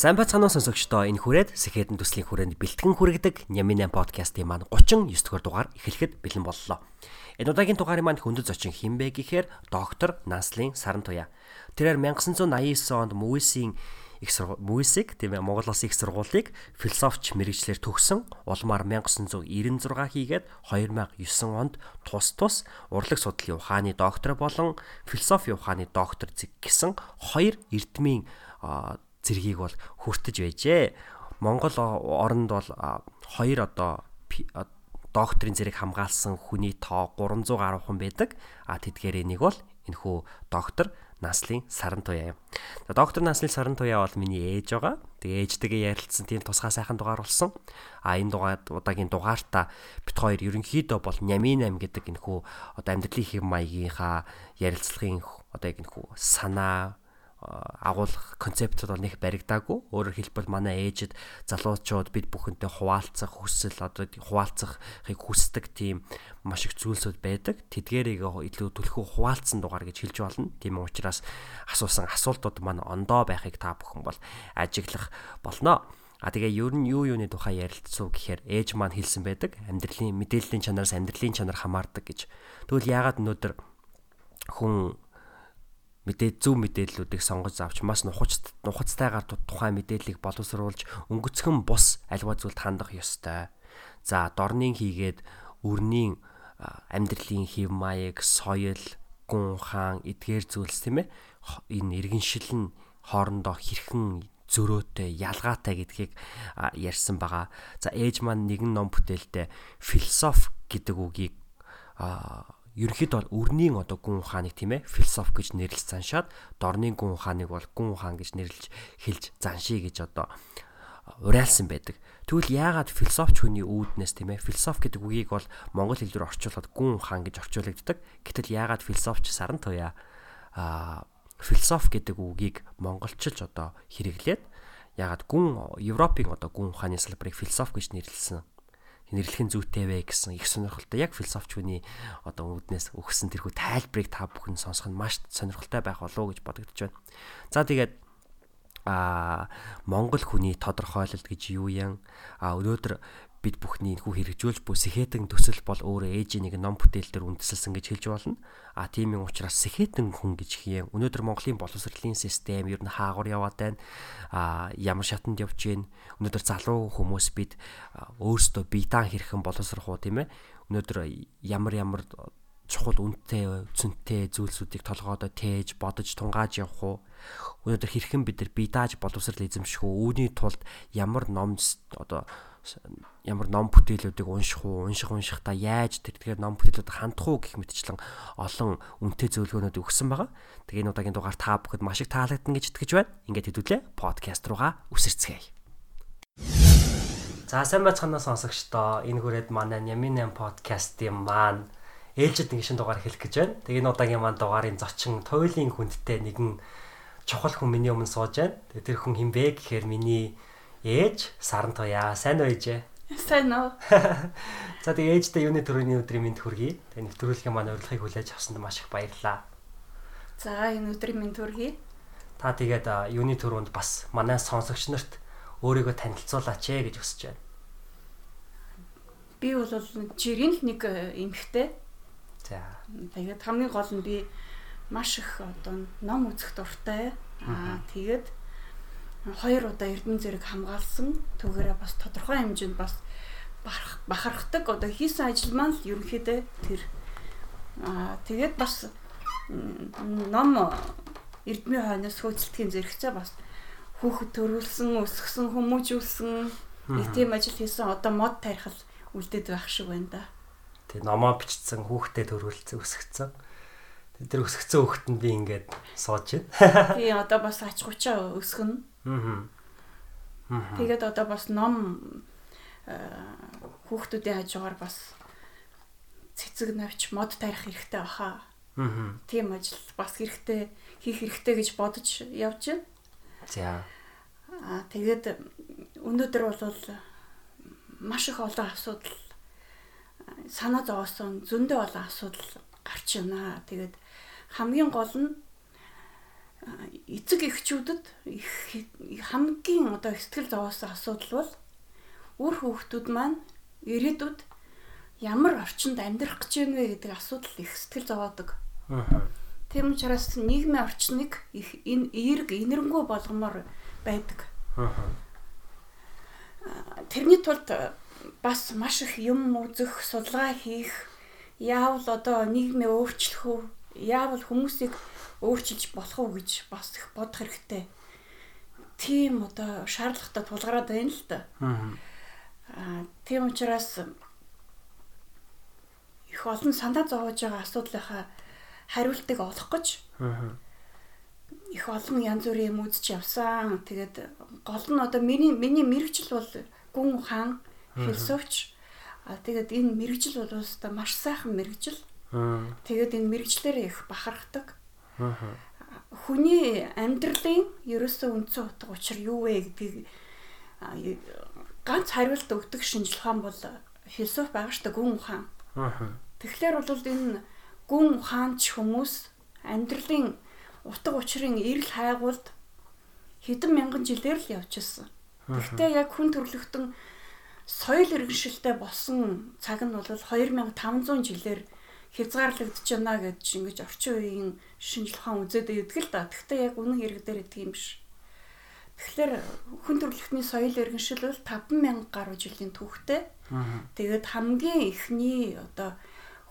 Сайн бацгаано сонсогчдоо энэ хүрээд Сэхэдэн төслийн хүрээнд бэлтгэн хүрэгдэг Нямин 8 подкастын маань 39 дугаар дугаар эхлэхэд бэлэн боллоо. Энэ удаагийн дугаарын маань хөндөд зочин хинбэ гэхээр доктор Наслын Саран туяа. Тэрээр 1989 онд Мөвисийн их Мөвисийг тийм ээ Монгол Улсын их сургуулийг философч мэрэгчлэр төгсөн улмаар 1996 хийгээд 2009 онд тус тус урлаг судлалын ухааны доктор болон философи ухааны доктор гэсэн хоёр эрдмийн зэргийг бол хүртэж байжээ. Монгол оронд бол хоёр одоо докторийн зэрэг хамгаалсан хүний тоо 300 гаруй хүн байдаг. А тэдгээр нэг бол энэхүү доктор Наслын Саран туяа юм. За доктор Наслын Саран туяа бол миний ээж байгаа. Тэгээ ээжтэйгээ ярилцсан тийм тусгай сайхан дугаар болсон. А энэ дугаар удаагийн дугаартаа бит хоёр ерөнхийдөө бол Нямин 8 гэдэг энэхүү одоо амьдралын хэм маягийнхаа ярилцлагын одоо яг энэхүү санаа агуулгах концептууд бол нэг баригдаагүй. Өөрөөр хэлбэл манай ээжид залуучууд бид бүхэнтэй хуваалцах хүсэл одоо хуваалцахыг хүсдэг тийм маш их зүйлсүүд байдаг. Тэдгээрийг илүү төлхөө хуваалцсан дугаар гэж хэлж болно. Тийм учраас асуусан асуултууд маань ондоо байхыг та бүхэн бол ажиглах болно. А тэгээ ер нь юу юуны тухай ярилцсуу гэхээр ээж маань хэлсэн байдаг. Амьдралын мэдээллийн чанараас амьдралын чанар хамаардаг гэж. Тэгвэл яагаад өнөөдөр хүн мэдээ зөв мэдээллүүдийг сонгож авч маш нухац нухацтайгаар тухайн мэдээллийг боловсруулж өнгөцгөн бус альва зүйлд хандах ёстой. За дорнын хийгээд өрнийн амьдралын хэв маяг, соёл, гүн хаан эдгээр зүйлс тийм ээ энэ иргэншил нь хоорондоо хэрхэн зөрөөтэй, ялгаатай гэдгийг ярьсан байгаа. За ээж маань нэгэн ном бүтээлтэй философи гэдэг үгийг ерөнхийдөө бол өрнийн одоо гүн ухааныг тийм ээ философи гэж нэрлэж заншаад дорны гүн ухааныг бол гүн ухаан гэж нэрлэж хэлж заншия гэж одоо уриалсан байдаг. Тэгвэл яагаад философч хүний үүднээс тийм ээ философи гэдэг үгийг бол монгол хэл рүү орчуулад гүн ухаан гэж орчуулагддаг. Гэтэл яагаад философч саран туяа а философи гэдэг үгийг монголчилж одоо хэрэглээд яагаад гүн Европын одоо гүн ухааны салбарыг философи гэж нэрлсэн нэрлэх нь зүйтэй вэ гэсэн их сонирхолтой яг философч хүний одоо үүднээс өгсөн тэрхүү тайлбарыг та бүхэн сонсох нь маш сонирхолтой байх болов уу гэж бодогдож байна. За тэгээд а Монгол хүний тодорхойлолт гэж юу юм? А өнөөдөр бид бүхний энэхүү хэрэгжүүлж буй сэхэтэн төсөл бол өөрөө ээжийн нэг ном бүтээл дээр үндэслэлсэн гэж хэлж болно. А тийм юм учраас сэхэтэн хүн гэж хийе. Өнөөдөр Монголын боловсролын систем ер нь хаагур яваад байна. А ямар шатанд явж гин. Өнөөдөр залуу хүмүүс бид өөрсдөө биедан хэрхэн боловсрох уу тийм ээ. Өнөөдөр ямар ямар чухал үнэтэй цөнтэй зүйлсүүдийг толгойдоо тээж бодож тунгааж явах уу өнөөдөр хэрхэн бид нар бие дааж боловсрал эзэмших үү үүний тулд ямар ном одоо ямар ном бүтээлүүдийг унших уу, унших уншихтаа яаж тэр тэгэхээр ном бүтээлүүд хандах уу гэх мэтчлэн олон үнэтэй зөвлөгөөнүүд өгсөн байгаа. Тэгээ энэ удаагийн дугаар та бүхэд маш их таалагдсан гэж итгэж байна. Ингээд хэдүүлээ подкаст руугаа үсэрцгээе. За сайн байцгаана сонсогчдоо. Энэ хүрээд манай Нямин 8 подкастын маань ээлжид нэг шин дугаар хэлэх гэж байна. Тэгээ энэ удаагийн маань дугаарын зочин туйлын хүндтэй нэгэн чухал хүн миний өмнө сууж байна. Тэгээ тэр хүн хин бэ гэхээр миний ээж саран туяа сайн уу ээжээ? Сайн уу. За тэгээ ээжтэй юуны төрөний өдрийн мэнд хүргэе. Тэгээ нэвтрүүлгийн маань урилгыг хүлээж авсанд маш их баярлалаа. За энэ өдрийн мэнд хүргэе. Та тэгээд юуны төрөнд бас манай сонсогч нарт өөрийгөө танилцуулаач ээ гэж хүсэж байна. Би бол жирийн л нэг э, эмэгтэй. За. Тэгээд хамгийн гол нь би маш их одоо ном үзэх дуртай. Аа тэгээд хоёр удаа эрдэнэ зэрэг хамгаалсан. Түүгээрээ бас тодорхой хэмжээнд бас бахархдаг одоо хийсэн ажил маань л ерөнхийдөө тэр аа тэгээд бас ном эрдмийн хойноос хөөцөлтгийн зэрэгцээ бас хүүхэд төрүүлсэн, өсгсөн, хүмүүжүүлсэн нэг тийм ажил хийсэн. Одоо мод тарих л үлдээд байх шиг байна да. Тэг номоо бичсэн, хүүхдэд төрүүлсэн, өсгцэн. Тэр өсгцэн хүүхэнд би ингээд сууж байна. Тий, одоо бас ач гучаа өсгөн. Аа. Тэгээд одоо бас ном э, хүүхдүүдийн хажуугаар бас цэцэг навч мод тарих хэрэгтэй баха. Аа. Тийм ажил бас хэрэгтэй хийх хэрэгтэй гэж бодож явж байна. За. Аа тэгээд өнөөдөр бол маш их олон асуудал санаа зовоосон зөндөө олон асуудал гарч байна. Тэгээд хамгийн гол нь эцэг эхчүүдэд хамгийн одоо сэтгэл зовоосон асуудал бол үр хүүхдүүд маань ирээдүйд ямар орчинд амьдрах гэж байна вэ гэдэг асуудал их сэтгэл зовоодог. Тийм учраас нийгмийн орчныг их энэ эерэг инэрэнгүү болгомоор байдаг. Тэрний тулд бас маш их юм үзэх, судалгаа хийх, яавал одоо нийгмээ өөрчлөх үү, яавал хүмүүсийг өөрчилж болох уу гэж бас их бодох хэрэгтэй. Тийм одоо шаардлагатай тулгараад байна л да. Аа. Аа тийм учраас их олон сандаа зовоож байгаа асуудлынхаа хариултыг олох гэж Аа. их олон янз бүрийн юм үзэж явсан. Тэгээд гол нь одоо миний миний мэрэгжил бол гүн ухаан философч. А тэгээд энэ мэрэгжил бол өстой маш сайхан мэрэгжил. Аа. Тэгээд энэ мэрэгчлэр их бахархдаг. Хүний амьдралын ерөөсөө үндсэн утга учир юу вэ гэдгийг ганц хариулт өгдөг шинжлэх ухаан бол философи байгаа шүү дээ гүн ухаан. Аа. Тэгэхээр бол энэ гүн ухаанч хүмүүс амьдралын утга учирын эрэл хайгуулд хэдэн мянган жилээр л явж ирсэн. Гэхдээ яг хүн төрлөختөн соёл иргэншилтэй болсон цаг нь бол 2500 жилээр хязгаарлагдаж байна гэж ингэж орчин үеийн шинжил ухаан үзээд өгдөг л да. Гэхдээ яг үнэн хэрэг дээр идэг юм биш. Тэгэхээр хүн төрөлхтний соёл иргэншил бол 50000 гаруй жилийн түүхтэй. Тэгээд хамгийн эхний одоо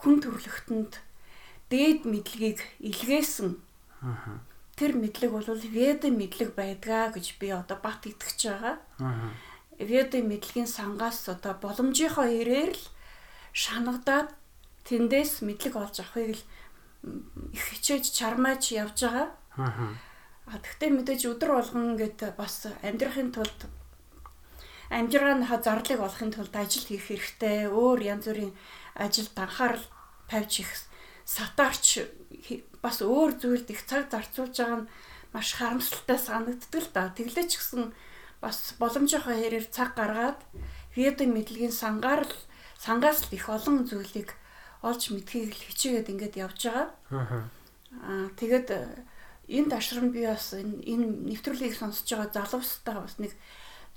хүн төрөлхтөнд дээд мэдлэгийг илгээсэн. Тэр мэдлэг бол веда мэдлэг байдгаа гэж би одоо бат итгэж байгаа. Веда мэдлэгийн сангаас одоо боломжийнхоо ирээр л шанагдаад тэндээс мэдлэг олж авахыг л их хичээж чармааж явж байгаа. Аа. А тэгвэл мэдээж өдөр болгон ингээд бас амьдрахын тулд амжиргааныхаа зарлыг олохын тулд ажил хийх хэрэгтэй. Өөр янз бүрийн ажилд анхаарал тавьж их сатаарч хи- бас өөр зүйлд их цаг зарцуулж байгаа нь маш харамсалтай санагддаг л да. Тэглээ ч гэсэн бас боломжийнхоо хэрээр цаг гаргаад ведэ мэдлэгийн сангаар л сангаас л их олон зүйлийг олж мэдхийг л хичээгээд ингээд явж байгаа. Аа. Аа тэгээд э, энэ ташрам би бас энэ нэвтрүүлгийг сонсож байгаа залуустай бас нэг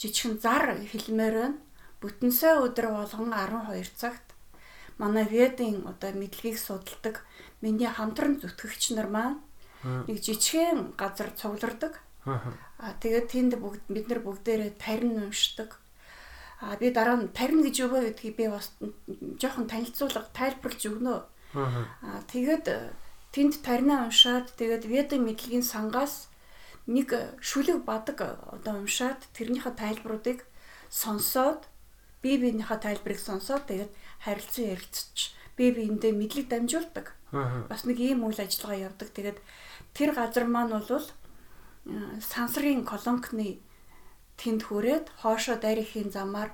жижигхэн зар хэлмээр байна. Бүтэн сая өдөр болгон 12 цагт манай ведийн одоо мэдлэгийг судалдаг миний хамтран зүтгэгч нар маань нэг жижигхэн газар цуглардаг. Аа тэгээд тэнд бүгд бид нар бүгдээрээ тарин уншдаг. Аа би дараа нь тарин гэж юу вэ гэдгийг би бас жоохон танилцуулга тайлбарлаж өгнө. Аа. Тэгээд э, тэнд таринаа уншаад тэгээд ведийн мэдлэгийн сангаас нэг э, шүлэг бадаг э, одоо уншаад тэрнийхээ тайлбаруудыг сонсоод бие биенийхээ тайлбарыг сонсоод тэгээд харилцан ярилцчих бие биендээ мэдлэг дамжуулдаг. Бас нэг ийм үйл ажиллагаа явдаг. Тэгээд тэр газар маань бол сансрын колонкны тэнд хүрээд хоошоо дайрхийн замаар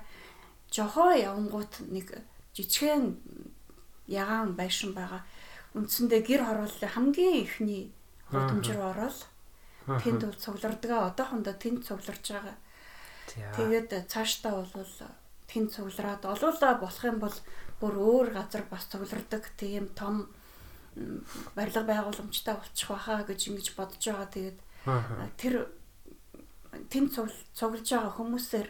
жохоо явангууд нэг жижигхэн ягаан байшин байгаа. Үндсэндээ гэр хорооллын хамгийн ихний худамж руу ороод тэнд цуглардгаа одоохондоо тэнд цугларж байгаа. Тэгээд цаашдаа бол тэнд цуглараад олоолаа болох юм бол бүр өөр газар бас цуглардаг тийм том барилга байгууламжтай болчих واخа гэж ингэж бодож байгаа. Тэгээд тэр тэнд цуглаж байгаа хүмүүсээр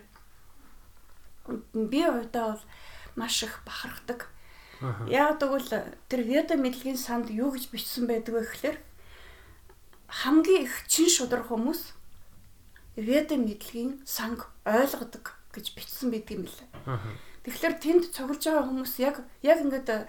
би хувьдаа бол маш их бахархдаг. Яг тэгвэл тэр веда мэдлэгийн санд юу гэж бичсэн байдаг вэ гэхээр хамгийн их чин шудар хүмүүс веда мэдлэгийн санг ойлгодог гэж бичсэн байдаг юм лээ. Тэгэхээр тэнд цуглаж байгаа хүмүүс яг яг ингээд э,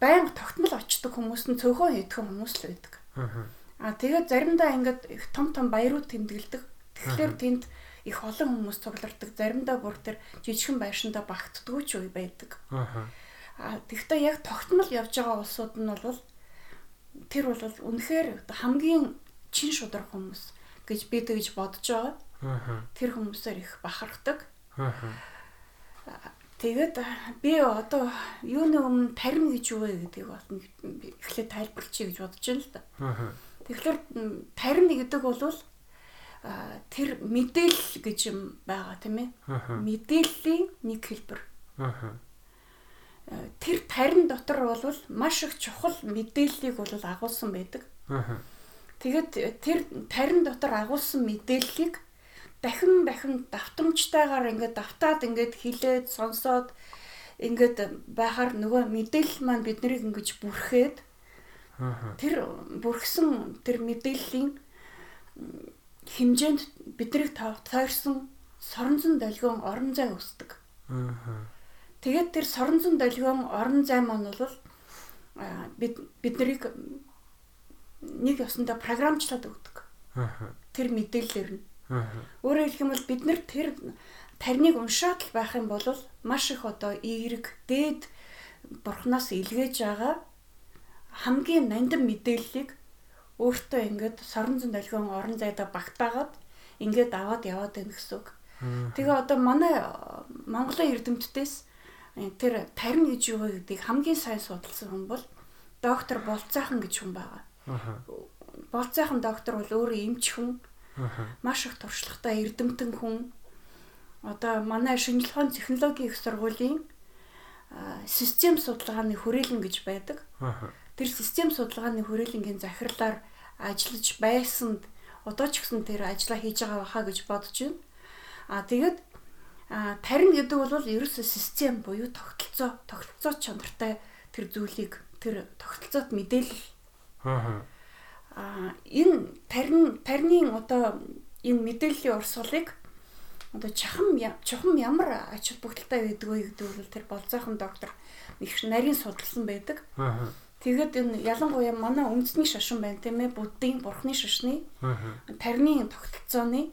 байнга тогтмол очдог хүмүүс нь цөөхөн хийдэх хүмүүс л байдаг. Аа. Тэгээд заримдаа ингээд их том том баярууд тэмдэглэдэг. Тэгэхээр тэнд их олон хүмүүс цуглардаг. Заримдаа бүр тэр жижигхэн байшиндаа багтдаггүй ч үе байдаг. Аа. Тэгвэл яг тогтмол явж байгаа улсууд нь бол тэр бол үнэхээр хамгийн чин шудар хүмүүс гэж би тэгж бодож байгаа. Аа. Тэр хүмүүсээр их бахархдаг. Аа. Тэгээд би одоо юуны өмнө тарим гэж юу вэ гэдгийг бол эхлээд тайлбарлачих гэж бодож байна л да. Тэгэхээр тарим гэдэг бол тэр мэдээлэл гэж юм байгаа тийм ээ. Мэдээллийн нэг хэлбэр. Тэр тарин дотор бол маш их чухал мэдээллийг бол агуулсан байдаг. Тэгээд тэр тарин дотор агуулсан мэдээллийг дахин дахин давтамжтайгаар ингээд давтаад ингээд хилээд сонсоод ингээд байхаар нөгөө мэдээлэл маань биднийг ингэж бүрхээд тэр бүрхсэн тэр мэдээллийн хэмжээнд биднийг тойрсон соронзон долгион орон зай өсдөг. Тэгээд тэр соронзон долгион орон зай маань бол бид биднийг нэг ёсондоо програмчлаад өгдөг. Тэр мэдээллээр нь Өөрөөр хэлэх юм бол бид нар тэр тарныг уншаад л байх юм бол маш их одоо эерэг дээд бурхнаас илгээж байгаа хамгийн нандин мэдээллийг өөртөө ингээд сорон зүүн долгион орон зайдаа багтаагаад ингээд аваад яваад байна гэсэн үг. Тэгээ одоо манай Монголын эрдэмтдээс э, тэр тарин гэж юу гэдгийг хамгийн сайн судалсан хүн бол доктор Болцаахан гэж хүн байгаа. Болцаахан доктор бол өөрөө эмч хүн Маш их туршлагатай эрдэмтэн хүн одоо манай шинжилгээ ухааны технологийн их сургуулийн систем судалгааны хүрээлэн гэж байдаг. Тэр систем судалгааны хүрээлэнгийн захирлаар ажиллаж байсанд одоо ч гэсэн тэр ажиллаа хийж байгаа баха гэж бодож байна. А тэгээд тарин гэдэг бол ерөөсөө систем буюу тогтолцоо, тогтолцоо чанартай тэр зүйлийг тэр тогтолцоот мэдээлэл а энэ тарин тарины одоо энэ мэдээллийн урсгалыг одоо чахам чухам ямар ач холбогдолтой байдаг вэ гэдэг бол тэр болзоохон доктор их нарийн судалсан байдаг. Тэгээд энэ ялангуяа манай үндэсний шашин байна тийм ээ буддын бурхны шашны тарины тогтолцооны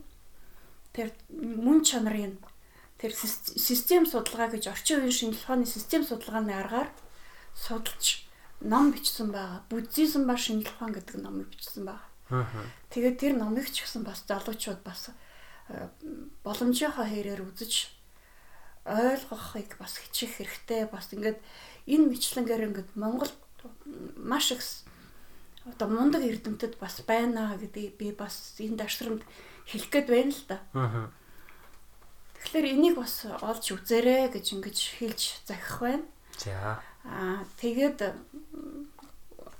тэр мөн чанарын тэр систем судалгаа гэж орчин үеийн шинжилгээ ухааны систем судалгааны аргаар судалж ном бичсэн байгаа. Буддизм ба шинжлэх ухаан гэдэг номыг бичсэн байгаа. Тэгээд тэр номыг ч гэсэн бас залуучууд бас э, боломжийнхоо хэрээр үзэж ойлгохыг бас хичих хэрэгтэй. Бас ингээд энэ мэтлэнгээр ингээд Монгол маш их одоо мундаг эрдэмтэд бас байна гэдэг би бас энэ дашрамд хэлэх гээд байна л да. Тэгэхээр энийг бас олж үзээрэй гэж ингэж хэлж захих байна. За. Аа тэгээд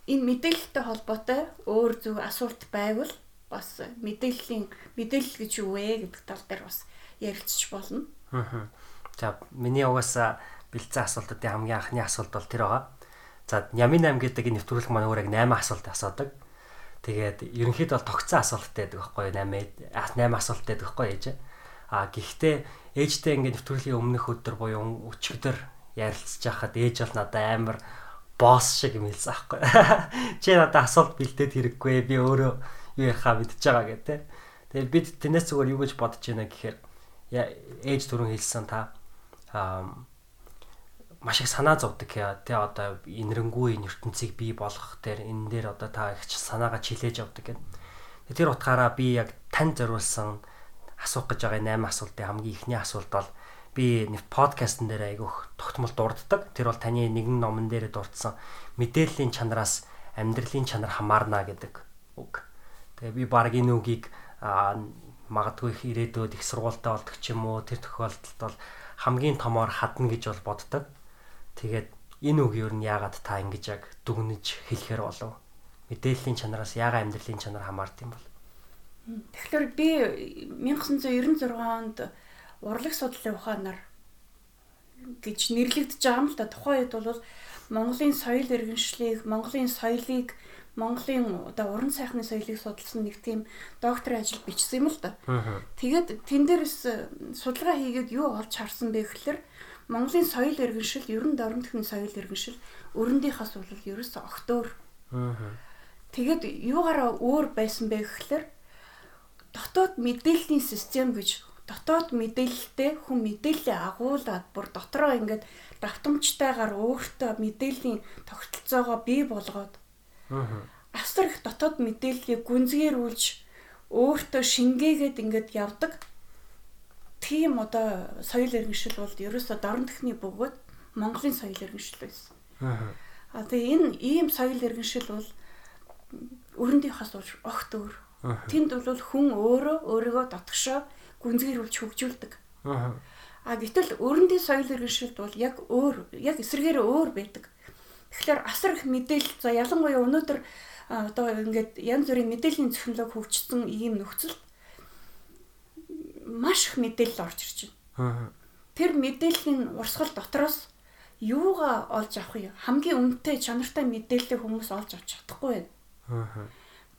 энэ мэдээлэлтэй холбоотой өөр зүг асуулт байвал бас мэдээллийн мэдээлэл гэж юу вэ гэдэг тал дээр бас ярилцчих болно. Аа. За миний угаасаа бэлдсэн асуултуудын хамгийн анхны асуулт бол тэр байгаа. За Нямин 8 гэдэг энэ нэвтрүүлэг маань өөр яг 8 асуулт асуудаг. Тэгээд ерөнхийдөө бол тогтсон асуулттай байдаг байхгүй 8 8 асуулттай байдаг байхгүй ээж. А гэхдээ ээжтэй ингээд нэвтрүүлгийн өмнөх өдөр буюу өчигдөр ярилцж байхад ээж бол надад амар босс шиг юм хэлсэн аахгүй. Чи надад асуулт бэлдээд хэрэггүй би өөрөө юу яхаа мэдчихэж байгаа гэдэг. Тэгээд бид тэрнээс зүгээр юу гэж бодож байна гэхээр ээж түрүүн хэлсэн та аа маш их санаа зовдөг тий одоо инэрэнгүй ертөнцийг бий болгох дээр энэ дээр одоо та их санаагаа чилээж явдаг гэдэг. Тэр утгаараа би яг тань зориулсан асуух гэж байгаа 8 асуултын хамгийн ихний асуулт бол би подкастн дээр айгүйх тогтмол дурддаг. Тэр бол таны нэгэн номон дээр дурдсан мэдээллийн чанараас амьдралын чанар хамаарна гэдэг үг. Тэгээ би баг энэ үгийг магадгүй их ирээдүйд их сургуультай болдог ч юм уу тэр тохиолдолд бол хамгийн томоор хадна гэж бол боддог. Тэгээд энэ үг юу нь яагаад та ингэж яг дүгнэж хэлэхэр болов? Мэдээллийн чанараас яагаад амьдралын чанар хамаард юм бол? Тэгэхээр би 1996 онд урлаг судлалын ухаанаар гэж нэрлэгдэж байгаа юм л да. Тухайн үед бол Монголын соёл иргэншлийг, Монголын соёлыг, Монголын одоо уран сайхны соёлыг судалсан нэг тийм докторийн ажил бичсэн юм л да. Тэгээд тэн дээрс судалгаа хийгээд юу олж харсан бэ гэхээр Монголын соёл иргэншил, ерөн дорн төхний соёл иргэншил өрөндийнхаас бол ерөөсөө огтөөр. Тэгээд юугаараа өөр байсан бэ гэхээр дотоод мэдээллийн систем гэж дотоод мэдээлэлтэй хүн мэдээлэлээ агуулад бүр дотроо ингээд давтамжтайгаар өөртөө мэдээллийн тогтолцоогоо бий болгоод асар их дотоод мэдээллийг гүнзгийрүүлж өөртөө шингээгээд ингээд явдаг. Тийм одоо соёл иргэншил бол ерөөсө дорн техний бөгөөд Монголын соёл иргэншил байсан. Аа. А тэгээ энэ ийм соёл иргэншил бол өрөндийнхөөс бол огт өөр. Тэнд бол хүн өөрөө өөрийгөө дотгошоо гүнзгийрүүлж хөгжүүлдэг. Аа. А гэтэл өрөндийн соёл иргэншилд бол яг өөр, яг эсрэгээр өөр байдаг. Тэгэхээр асар их мэдээлэл за ялангуяа өнөөдөр одоо ингээд янз бүрийн мэдээллийн технологи хөгжсөн ийм нөхцөлд маш их мэдээлэл орж ирж байна. Тэр мэдээллийн урсгал дотроос юугаа олж авах юм? Хамгийн үнэтэй чанартай мэдээллийг хүмүүс олж авч чадахгүй байна. Аа.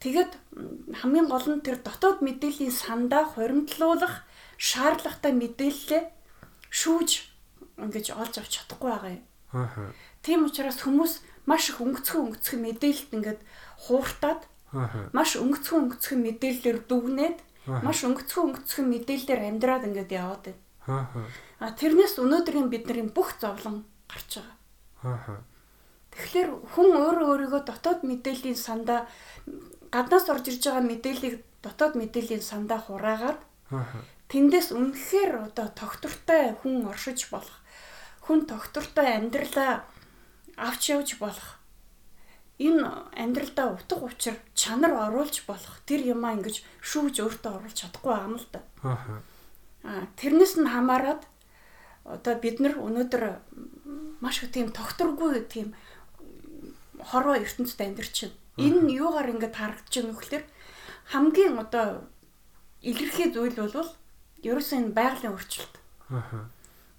Тэгээд хамгийн гол нь тэр дотоод мэдээллийн сандаа хуримтлуулах шаардлагатай мэдээлэлээ шүүж ингэж олж авч чадахгүй байгаа юм. Тийм учраас хүмүүс маш их өнгөцхөн өнгөцхөн мэдээлэлд ингээд хууртаад Аа. маш өнгөцхөн өнгөцхөн мэдээллээр дүгнээд. Маш өнгөцхөн өнгөцхөн мэдээллээр амьдраад ингээд яваад байна. Аа. А тэрнээс өнөөдрийн бидний бүх зовлон гарч байгаа. Аа. Тэгэхээр хүн өөрөө өөрийгөө дотоод мэдээллийн сандаа гаднаас орж ирж байгаа мэдээллийг дотоод мэдээллийн сандаа хураагаад Аа. тэндээс үнэхээр одоо тогтвортой хүн оршиж болох хүн тогтвортой амьдралаа авч явж болох энэ амьдралдаа утга учир чанар оруулж болох тэр юмаа ингэж шүүж өөртөө оруулж чадахгүй юм л да. Аа. Тэрнээс нь хамаарад одоо бид нар өнөөдөр маш их тийм тогтворгүй тийм хорвоо ертөнцид амьдарч байна. Энэ нь юугаар ингэж харагдаж байгаа нөхөлтөр хамгийн одоо илэрхий зүйл бол ерөөсөө энэ байгалийн өөрчлөлт. Аа.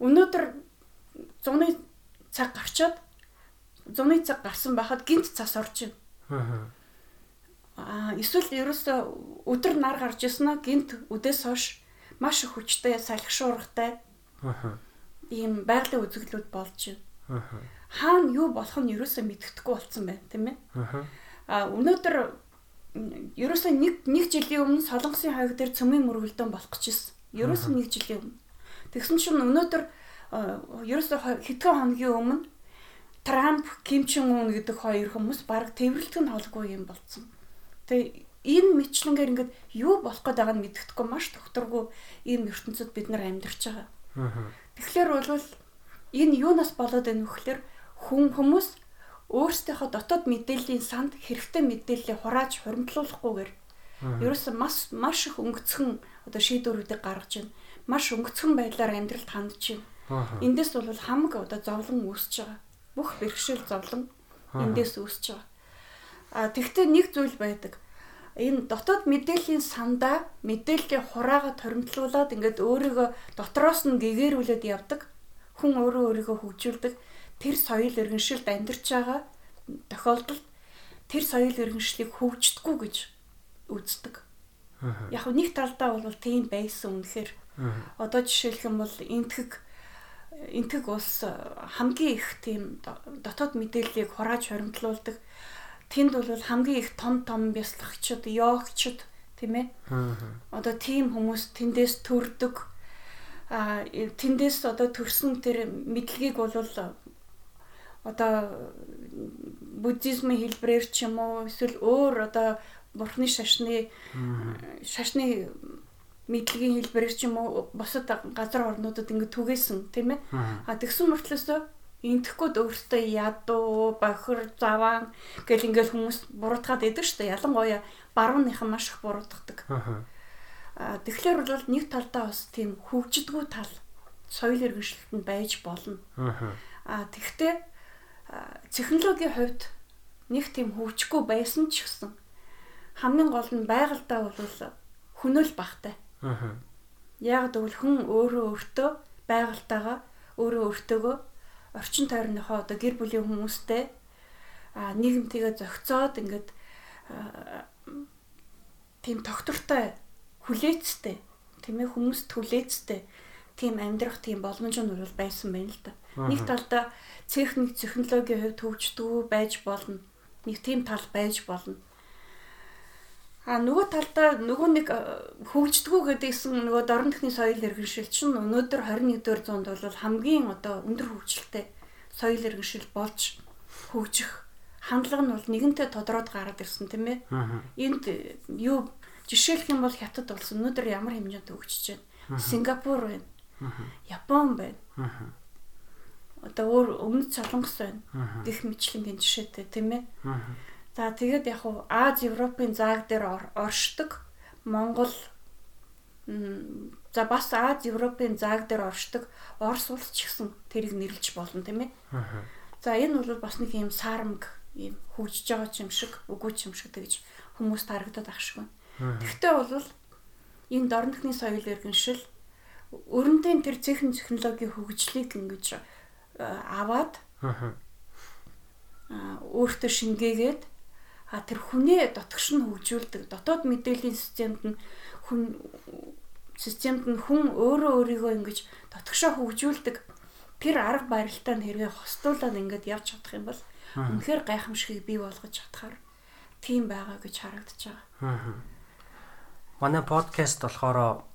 Өнөөдөр зуны цаг гарчаад зуны цаг гарсан байхад гинт цас орж байна. Аа. Аа эсвэл ерөөсөө өдөр нар гарч ирсэн нь гинт үдээс хойш маш их хүчтэй салхишуургатай Аа. ийм байгалийн үзэгдлүүд болж байна. Аа. Хаана юу болох нь ерөөсөө мэддэхгүй болсон байна, тийм ээ. Аа. Өнөөдөр м, ерөөсөө нэг нэг жилийн өмнө Солонгосын хаяг дээр цөмийн мөргөлдөөн болох гэжсэн. Ерөөсөө нэг жилийн өмнө. Тэгсэн чинь өнөөдөр а, ерөөсөө хо- хэдхэн хоногийн өмнө Трамп, Ким Чен Ун гэдэг хоёр хүмүүс баг тэмрэлтэн холгүй юм болцсон. Тэгээ энэ мэтлэнгээр ингээд юу болох гээд байгааг нь мэддэхгүй маш докторгүй ийм ертөнцид бид нар амьдарч байгаа. Аа. Тэгэхээр бол энэ юунаас болоод байна вэ гэхээр хүн хүмүүс өөрсдийнхөө дотоод мэдээллийн санд хэрэгтэй мэдээллийг хурааж хуримтлуулахгүйгээр ерөөсөн маш маш их өнгөцхөн одоо шийдвэрүүдийг гаргаж байна. Маш өнгөцхөн байдлаар амьдралд хандж байна. Эндээс бол хамаг одоо зовлон үүсэж байгаа. Бүх бэрхшээл зовлон эндээс үүсэж байгаа. А тэгвэл нэг зүйл байдаг. Энэ дотоод мэдээллийн сандаа мэдээллийг хураагаад хоримтлуулад ингээд өөрийгөө дотроос нь гэгэрүүлээд явдаг. Хүн өөрөө өөрийгөө хөгжүүлдэг. Тэр соёл иргэншилд амьдарч байгаа тохиолдолд тэр соёл иргэншлийг хөгждөггүй гэж үздэг. Яг нэг талдаа бол тийм байсан үнэхээр. Одоо жишээлх юм бол энтэг энтэг улс хамгийн их тийм до- дотоод мэдээллийг хурааж хоримтлуулдаг. Тэнд бол хамгийн их том том бясалгагчид, йогчд тийм ээ. Одоо тийм хүмүүс тэндээс төрдөг. А тэндээс одоо төрсөн тэр мэдлэгийг бол одоо буддизмын хэлбрээр ч юм уу эсвэл өөр одоо бурхны шашны шашны мэдлэгийн хэлбэрээр ч юм уу бусад газар орнуудад ингэ түгээсэн тийм ээ. А тэгсэн мөртлөөсөө энтэхгүй өөртөө ядуу, бохир, заваан гэл ингээл хүмүүс буруутгаад идэг штэ. Ялангуяа барууныхан маш их буруутгадаг. Аа. А тэгэхээр бол нэг талдаа бас тийм хөгждгүү тал соёл иргэншилт нь байж болно. Аа. А тэгвэл технологийн хувьд нэг тийм хөгжихгүй байсан ч гэсэн хамгийн гол нь байгальдаа бол хөнөөл багтай. Аа. Яг гэвэл хүн өөрөө өөртөө байгальтайгаа өөрөө өөртөөгөө орчин тойрныхоо одоо гэр бүлийн хүмүүстэй а нийгэмтэйгээ зохицоод ингээд тийм тогтвортой хүлээцтэй тийм ээ хүмүүст хүлээцтэй тийм амьдрах тийм боломж нь бол байсан байна л да. Нэг талдаа техник технологийн хувьд хөгждөг байж болно. Нэг тийм тал байж болно. А нөгөө талдаа нөгөө нэг э, хөгждгүү гэдгийгсэн нөгөө дорн техний соёл иргэншил чинь өнөөдөр 21-р зуунд бол хамгийн одоо өндөр хөгжилтэй соёл иргэншил болж хөгжих хандлага нь бол нэгэнтээ тодороод гараад ирсэн тийм ээ. Энд э, юу жишээлх юм бол хятад улс өнөөдөр ямар хэмжээнд хөгжиж байна. Сингапур байна. Япон байна. Одоо өөр өмнөд Солонгос байна. Гэх мэтчлэнгийн жишээтэй тийм ээ. За тэгээд яг уу Аз Европын зааг дээр оршдог. Монгол за бас Аз Европын зааг дээр оршдог. Орос улс ч гэсэн тэрийг нэрлэж болно тийм ээ. За энэ бол бас нэг юм саарамг ийм хөгжиж байгаа юм шиг үгүй юм шиг тэгж хүмүүст харагдаад ах шиг байна. Тэгвэл бол энэ дорнохны соёл иргэншил өрөндийн тэр цэхэн технологийн хөгжлийг ингэж аваад өөртөө шингээгээд а тэр хүнээ дотгош нь хөгжүүлдэг дотоод мэдээллийн системд нь хүн системд нь хүн өөрөө өөрийгөө ингэж дотгошоо хөгжүүлдэг тэр арга барилтаа нь хэрвээ хостуулаад ингэж явж чадах юм бол үнэхээр гайхамшигыг бий болгож чадхаар тийм байгаа гэж харагдаж байгаа. Манай подкаст болохоор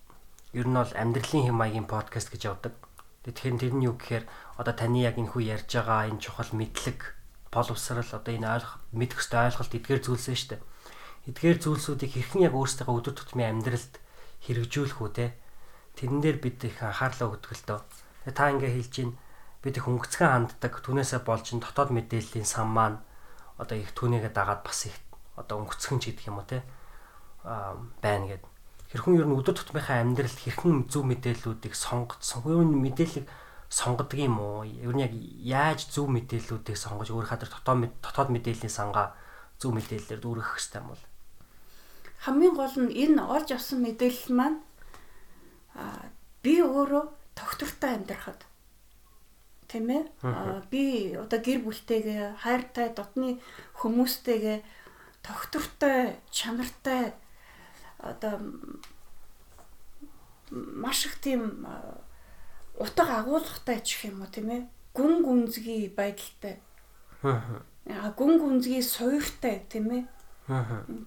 ер нь бол амьдралын хэм маягийн подкаст гэж явдаг. Тэгэхээр тэр нь юу гэхээр одоо таны яг энэ хүү ярьж байгаа энэ чухал мэдлэг боловсрал одоо энэ ойлгох мэдэх хөстэй ойлголт эдгээр зүйлс нь шүү дээ. Эдгээр зүйлсүүдийг хэрхэн яг өөрсдөө өдөр тутмын амьдралд хэрэгжүүлэх үү те. Тэрэн дээр бид их анхаарлаа өгдөг л дөө. Тэгээ та ингээ хэлж чинь бид их өнгөцгөн ханддаг түүнээсээ болж ин дотоод мэдээллийн сан маань одоо их түүнийгээ дагаад бас их одоо өнгөцгөн ч гэдэг юм уу те аа байна гэдэг хэрхэн ер нь өдөр тутмынхаа амьдралд хэрхэн зөв мэдээллүүдийг сонгоцсон. Ер нь мэдээллийг сонгодог юм уу? Ер нь яг яаж зөв мэдээллүүдийг сонгож өөр хадар дотоод дотоод мэдээллийн сангаа зөв мэдээллээр дүүргэх хэрэгтэй юм бол. Хамгийн гол нь энэ олж авсан мэдээлэл маань аа би өөрөө тогтвортой амьдрахад тийм ээ би одоо гэр бүлтэйгээ хайртай дотны хүмүүстэйгээ тогтвортой чанартай одоо маш их тийм утга агуулгатай ч гэх юм уу тийм ээ гүн гүнзгий байдалтай аа гүн гүнзгий суйртай тийм ээ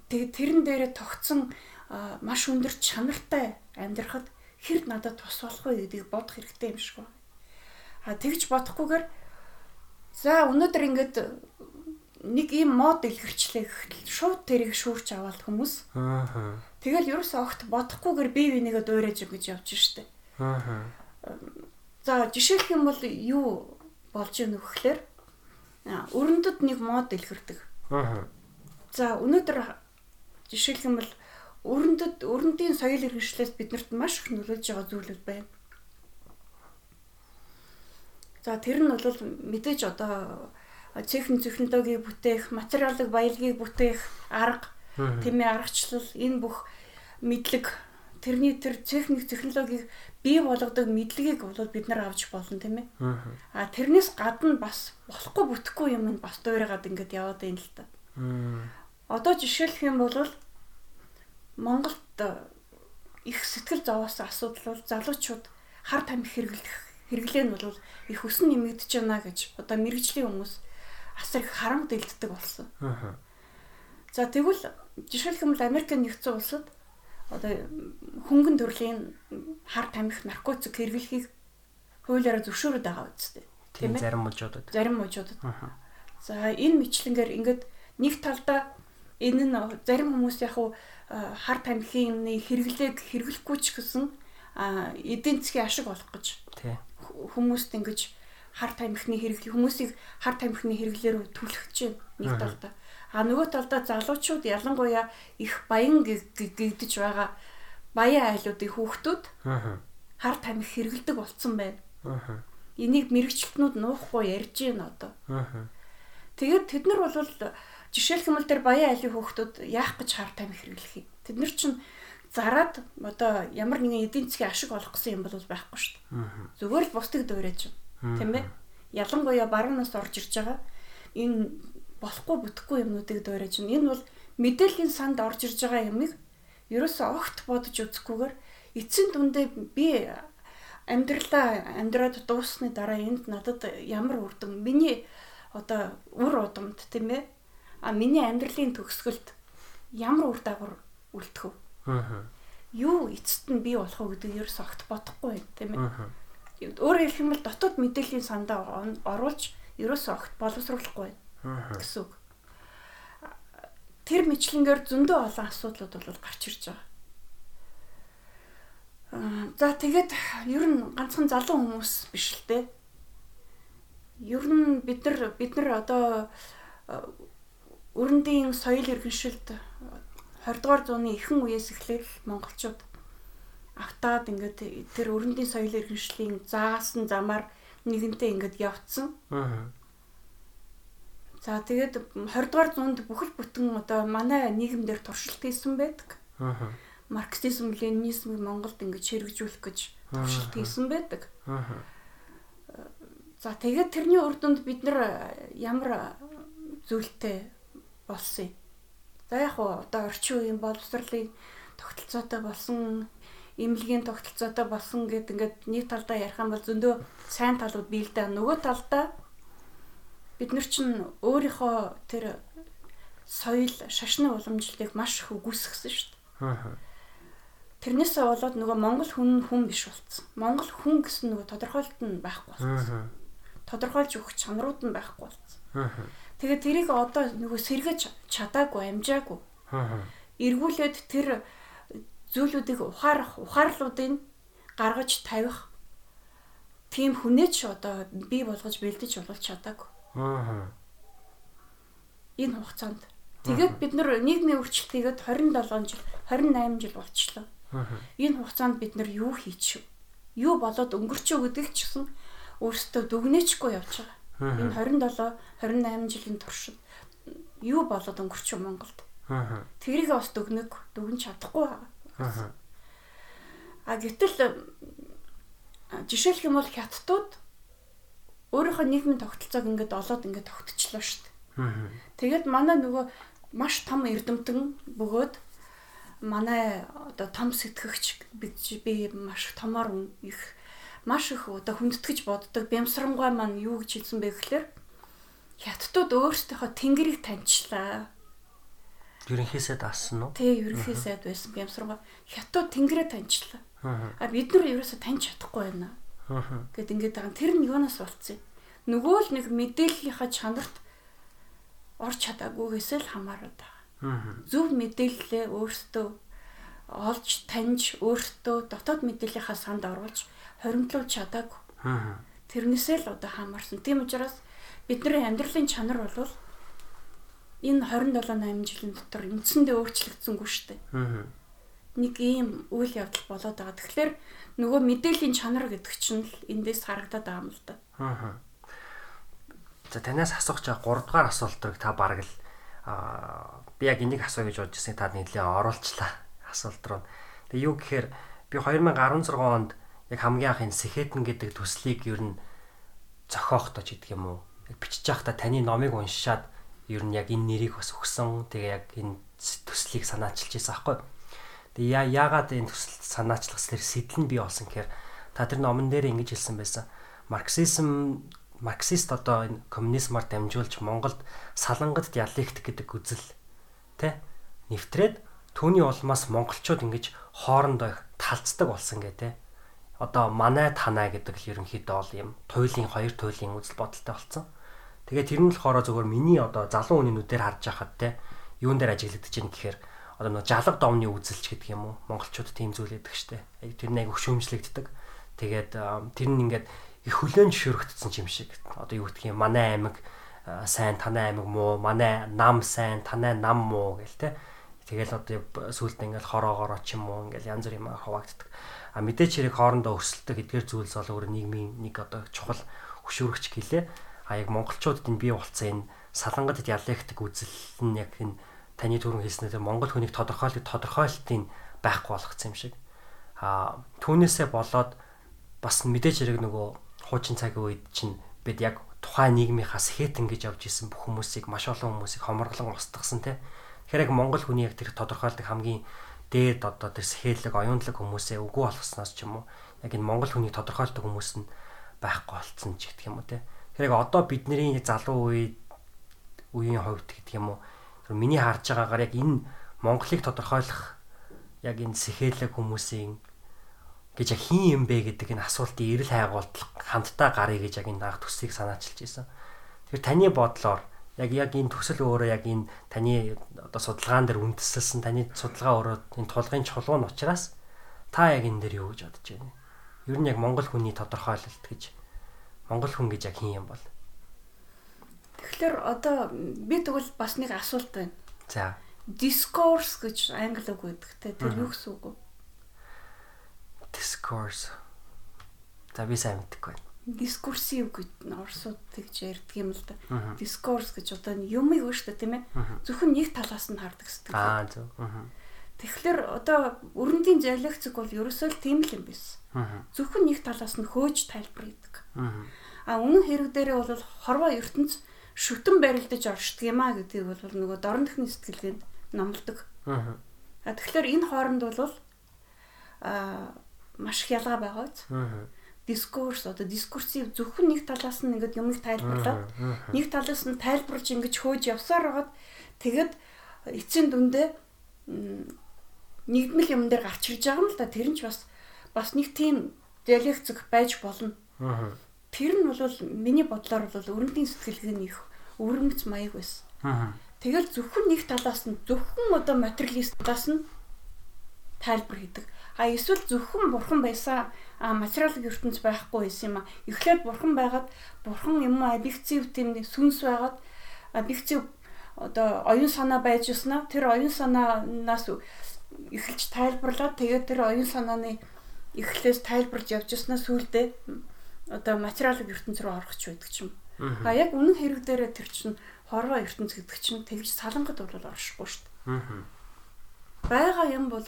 тэгээ тэрэн дээрээ тогтсон маш өндөр чанартай амьдрахад хэр надад тус болох вэ гэдгийг бодох хэрэгтэй юм шиг байна. А тэгж бодохгүйгээр за өнөөдөр ингээд нэг ийм мод илгэрчлээ гэхэл шууд тэрийг шүүрч аваад хүмүүс. Аа. Тэгэл ерөөсөө огт бодохгүйгээр бие бинийгээ дуурайж гэж явж штэ. Аа. За жишээлх юм бол юу болж ийн вөхлөөр өрөндөд нэг мод илгэрдэг. Аа. За өнөөдөр жишээлх юм бол өрөндөд өрөндийн соёл иргэншлээс биднэрт маш их нөлөөлж байгаа зүйлүүд байна. За тэр нь бол мэдээж одоо цэхэн технологиг бүтээх, материалыг баялагийг бүтээх арга, тэмээ аргачлал энэ бүх мэдлэг тэрний тэр техник технологиг бий болгодог мэдлэгийг бол бид нар авч болно тийм ээ. Аа тэрнээс гадна бас болохгүй бүтэхгүй юм бас дуурайгаад ингээд яваад байна л та. Одоо жишээлх юм бол Монголд их сэтгэл зовоосон асуудал бол залуучууд хар тамхи хэрэглэх хэрэглээ нь бол их өсөн нэмэгдэж байна гэж одоо мэрэгжлийн хүмүүс асар их харамд илддэг болсон. За тэгвэл жишээлх юм бол Америкийн нэгдсэн улсад одоо хөнгөн төрлийн хар тамхи наркотик хэрэглэхийг хуулиараа зөвшөөрöd байгаа үстэй. Тийм зарим мужуудад. Зарим мужуудад. За энэ мэтлэнгээр ингээд нэг талдаа энэ нь зарим хүмүүс яг хуу хар тамхины хэрэглээг хэрэглэхгүй ч гэсэн эдийн засгийн ашиг олох гэж хүмүүст ингэж хар тамхины хэрэглэх хүмүүсийг хар тамхины хэрэглээр түлхэж байна нэг талдаа. А нөгөө талдаа залуучууд ялангуяа их баян гэгдэж байгаа баян айлуудын хүүхдүүд хар тамхи хэрэглэдэг болцсон байна. Энийг мэрэгчлэтнүүд нуухгүй ярьж байна одоо. Тэгээд тэд нар бол жишээлх юм бол тэр баян айлын хүүхдүүд яах гэж хар тамхи хэрэглэх юм. Тэд нар чинь зарад одоо ямар нэгэн эдийн засгийн ашиг олох гэсэн юм бол байхгүй шүү дээ. Зүгээр л бусдыг дуурайж байна тийм ээ ялангуяа баруунаас орж ирж байгаа энэ болохгүй бүтэхгүй юмнуудыг дуурайж байна энэ бол мэдээллийн санд орж ирж байгаа юмыг ерөөсөө огт бодож үзэхгүйгээр эцсийн дүндээ би амьдралаа амьдраад дуусны дараа энд надад ямар үрдэн миний одоо үр удамд тийм ээ а миний амьдралын төгсгөлд ямар үр дагавар үлдэх вэ? Юу эцэст нь бий болох вэ гэдэг ерөөс огт бодохгүй тийм ээ. Өөрөөр хэлэх юм бол дотоод мэдээллийн сандаа оруулж ерөөсөө огт боловсруулахгүй гэсэн үг. Тэр мэтлэнгээр зөндөө олон асуудлууд бол гарч ирж байгаа. За тэгээд ер нь ганцхан залуу хүмүүс биш л дээ. Ер нь бид нар бид нар одоо өрөндийн соёл иргэншилд 20 дугаар зууны ихэнх үеэс эхлээл монголчууд автаад ингээд тэр өрөндийн соёл иргэншлийн заасан замаар нэгэнтээ ингээд явцсан. Аа. За тэгээд 20 дугаар зуунд бүхэл бүтэн одоо манай нийгэмдэр туршилт хийсэн байдаг. Аа марксизм, ленинизмыг Монголд ингэж хэрэгжүүлэх гэж туршилт хийсэн байдаг. За тэгээд тэрний үр дүнд бид нар ямар зүйлтэй болсон юм. За яг уу одоо орчин үеийн боловсролын тогтолцоотой болсон имлэгийн тогтолцоотой болсон гэд ингээд нэг талдаа ярих юм бол зөндөө сайн талууд да. Нөгөө талдаа бид нар чинь өөрийнхөө тэр соёл шашны уламжлалыг маш их үгүйсгэсэн шүү дээ. Тэрнээсээ болоод нөгөө монгол хүн хүн биш болсон. Монгол хүн гэсэн нөгөө тодорхойлт нь байхгүй болсон. Тодорхойлж өгөх чанарууд нь байхгүй болсон. Тэгээд тэрийг одоо нөгөө сэргэж чадаагүй, амжаагүй. Эргүүлээд тэр зүйлүүдийг ухаарах, ухаарлуудыг гаргаж тавих тийм хүнээч одоо бий болгож бэлдэж олуулж чадаагүй. Энэ хугацаанд Тэгээд бид нар нийгмийн өөрчлөлтийгэд 27 жил, 28 жил болчихлоо. Энэ хугацаанд бид нар юу хийчихв? Юу болоод өнгөрчөө гэдэг ч гэсэн өөрсдөө дүгнээчгүй явж байгаа. Энэ 27 28 жилийн туршид юу болоод өнгөрчөө Монголд. Тэрийг бас дүгнэг дүгнж чадахгүй байгаа. А гэтэл жишээлх юм бол хятадууд өөрийнхөө нийгмийн тогтолцоог ингээд олоод ингээд тогтчлоо шүү дээ. Тэгээд манай нөгөө маш том эрдэмтэн бөгөөд манай одоо том сэтгэгч би маш томоор их маш их одоо хүндэтгэж боддог бямсрангуй маань юу гэж хэлсэн бэ гэхээр хятадууд өөрсдийнхөө тэнгэрийг таньчлаа. Ерөнхийсэд асан уу? Тий, ерөнхийсэд байсан бямсрангуй хятад тэнгэрээ таньчлаа. А бид нар ерөөсө таньж чадахгүй байна. Гэт ингээд байгаа. Тэр нь юунаас болцсон юм? Нөгөө л нэг мэдээллийнхаа чанарт орч чадаагүйгээс л хамаарат байгаа зөв мэдээлэлээ өөртөө олж таньж өөртөө дотоод мэдээллийнхаа санд оруулж хоримтлуулж чадаагүй. Тэрнээсээ л одоо хамаарсан. Тийм учраас бидний амьдралын чанар бол энэ 27 8 жилийн дотор үндсэндээ өөрчлөгдсөнгүй шүү дээ. Нэг ийм үйл явдал болоод байгаа. Тэгэхээр нөгөө мэдээллийн чанар гэдэг чинь л эндээс харагдаад байгаа юм л да. За танаас асуух чаа 3 дугаар асуултыг та бараг л аа би яг энийг асуу гэж бодож ирсэн та нэлээд оруулчлаа асуулт руу. Тэгээ юу гэхээр би 2016 онд яг хамгийн анх энэ Сэхэтэн гэдэг төслийг ер нь зохиохдоо ч гэдэг юм уу. Бичиж байхдаа таны номыг уншаад ер нь яг энэ нэрийг бас өгсөн. Тэгээ яг энэ төслийг санаачилж байсан аахгүй. Тэгээ яагаад энэ төсөл санаачлах зэрэг сэтэл нь бий болсон гэхээр та тэр номон дээр ингэж хэлсэн байсан. Марксизм марксист одоо энэ коммунизмаар дамжуулж Монголд салангад диалектик гэдэг үзэл тэ нэвтрээд түүний улмаас монголчууд ингэж хоорондоо их талцдаг болсон гэ тэ. Одоо манай танаа гэдэг л ерөнхийдөө бол юм туйлын хоёр туйлын үзэл бодолтой болсон. Тэгээ тэр нь болохоор зөвхөн миний одоо залуу хүний нүдээр харж байхад те юун дээр ажиглагдаж байна гэхээр одоо нэг жалга домны үзэлч гэдэг юм уу монголчууд тийм зүйл өгдөг штэ. Тэр нэг өгшөөмжлэгддэг. Тэгээд тэр нь ингээд их хүлэн зөвшөөрөгдсөн юм шиг. Одоо юу гэдгийг манай аймаг сайн танай аймаг муу манай нам сайн танай нам муу гэл те тэгэл одоо сүулт ингээл хороогоороо ч юм уу ингээл янз бүр юм хуваагддаг а мэдээч хэрэг хоорондоо өсөлтөг эдгээр зүйлс бол өөр нийгмийн нэг одоо чухал хөшөөрөгч гэлээ а яг монголчуудад энэ бий болцсон энэ салангад диалектик үзэл нь яг энэ таны түрүүн хэлснээр монгол хүнийг тодорхойлох тодорхойлтын байхгүй болгоцсон юм шиг а түүнээсээ болоод бас мэдээж хэрэг нөгөө хуучин цагийн үед чинь бид яг тухайн нийгмийнхаас хэтэн гэж явж исэн бүх хүмүүсийг маш олон хүмүүсийг хоморглон устгасан те. Тэгэхээр яг монгол хүний яг тэр тодорхойлдог хамгийн дээд одоо тэр сэхэлэг оюунлаг хүмүүсээ үгүй болгосноос ч юм уу яг энэ монгол хүний тодорхойлдог хүмүүс нь байхгүй болцсон ч гэх юм уу те. Тэгэхээр одоо бидний залуу үе үеийн хувьд гэдэг юм уу миний харж байгаагаар яг энэ монголыг тодорхойлох яг энэ сэхэлэг хүмүүсийн гэж яг хин юм бэ гэдэг энэ асуултын эрэл хайгуулт хамтдаа гарыг гэж яг энэ анх төслийг санаачилж байсан. Тэгэхээр таны бодлоор яг яг энэ төсөл өөрөө яг энэ таны одоо судалгаан дээр үндэслэлсэн таны судалгаа өөрөө энэ тулгын чулуу нь учраас Та яг энэ дээр юу гэж бодож байна? Ер нь яг монгол хүний тодорхойлолт гэж монгол хүн гэж яг хин юм бол. Тэгэхээр одоо би тэгвэл бас нэг асуулт байна. За. Discourse гэж англи үг гэдэг те тэр юу гэсэн үг вэ? Discourse. За би сайн мэдэхгүй байна. Дискурсив гэж орсууд тэгж ярьдаг юм л да. Discourse гэж одоо юмыг вэ шүү дээ тийм ээ. Зөвхөн нэг талаас нь хардаг гэдэг. Аа зөв. Тэгэхээр одоо өрөндийн диалектик бол ерөөсөө л тийм л юм биш. Зөвхөн нэг талаас нь хөөж тайлбар хийдэг. А үнэн хэрэг дээрээ бол хорвоо ертөнц шүтэн барилдаж оршдог юм а гэдгийг бол нөгөө дорн техний сэтгэлгээнд номлодог. А тэгэхээр энэ хооронд бол а маш их ялгаа байгаа биз. Дискурс одоо дискурсив зөвхөн нэг талаас нь ингээд юмыг тайлбарлаад нэг талаас нь тайлбарж ингэж хөөж явсаар хагаад тэгэд эцсийн дүндээ нэгдмэл юм дээр гарч ирж байгаа юм л да тэр нь ч бас бас нэг тийм диалектик байж болно. Тэр нь бол миний бодлоор бол өрөндийн сэтгэлгээний их өрөмц маяг байсан. Тэгэл зөвхөн нэг талаас нь зөвхөн одоо материалистаас нь тайлбар хийдэг. А эсвэл зөвхөн бурхан байсан а материалын ертөнц байхгүй байсан юм а. Эхлээд бурхан байгаад бурхан юм объектив тийм сүнс байгаад объектив одоо оюун санаа байж яснаа тэр оюун санаанаас эхэлж тайлбарлаад тэгээд тэр оюун санааны эхлээс тайлбарж явж яснаа сүулдэ одоо материалын ертөнц рүү орох ч байдаг юм. А яг үнэн хэрэг дээрээ тэр чинь хорвоо ертөнц гэдэг чинь тэгж салангад бол оршихгүй шүү дээ. Бага юм бол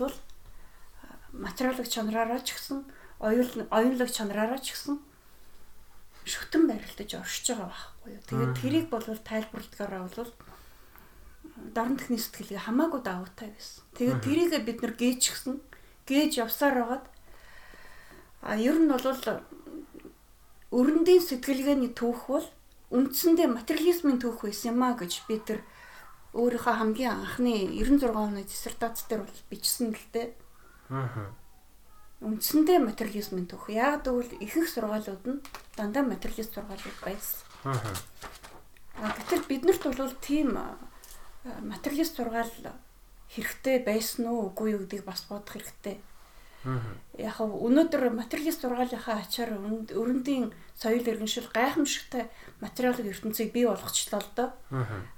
материалын чанараараа ч гэсэн оюун оюунлог чанараараа ч гэсэн шүтэн барилдаж оршиж байгаа байхгүй юу. Тэгээд тэрийг бол тайлбарлахаараа бол дорн техний сэтгэлгээ хамаагүй давуутай байсан. Тэгээд тэрийг бид нар гээчихсэн. Гээж явсаар байгаад а ер нь бол өрөндийн сэтгэлгээний түүх бол үндсэндээ материализмын түүх байсан юм а гэж би тэр өөрийнхөө хамгийн анхны 96 оны диссертац дээр бол бичсэн л дээ. Аа үндсэндээ материализмын түүх. Яг тэгвэл ихэнх сургаалууд нь дандаа материалист сургаалууд байсан. Аа. Гэтэл биднэрт бол тийм материалист сургаал хэрэгтэй байсан уу үгүй юу гэдгийг бас бодох хэрэгтэй. Яг өнөөдөр материалист сургаалынхаа ачаар өрөндийн соёл иргэншил гайхамшигтай материалын ертөнцийг бий болгочлоо л доо.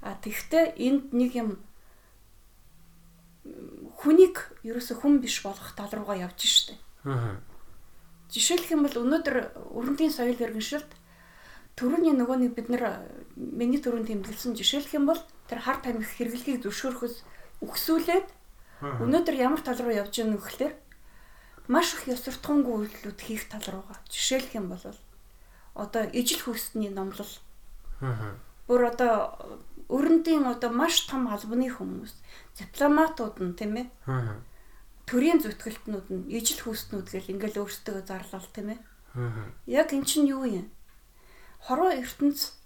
Аа тэгвэл энд нэг юм хүнийг ерөөсө хүн биш болгох тал руугаа явж штэ. Жишээлх юм бол өнөөдөр өрөндийн соёл иргэншилд төрөний нөгөө нэг бид нар миний төрөнд тэмдэглэсэн жишээлх юм бол тэр хар тамхи хэрэглэхийг зөвшөөрөхөс өгсүүлээд өнөөдөр ямар тал руу явж байгаа нөхөлтөр маш их ёсортхонгүй үйлдэлүүд хийх тал руугаа жишээлх юм бол одоо ижил хөөсний номлол. Бүр одоо өрөндийн одоо маш том албаны хүмүүс дипломатууд нь тийм ээ төрийн зүтгэлтнүүд нь ижил хүүснүүд гэл ингээл өөрсдөө зарлал тийм ээ. Яг эн чинь юу юм? Хороо ертөнц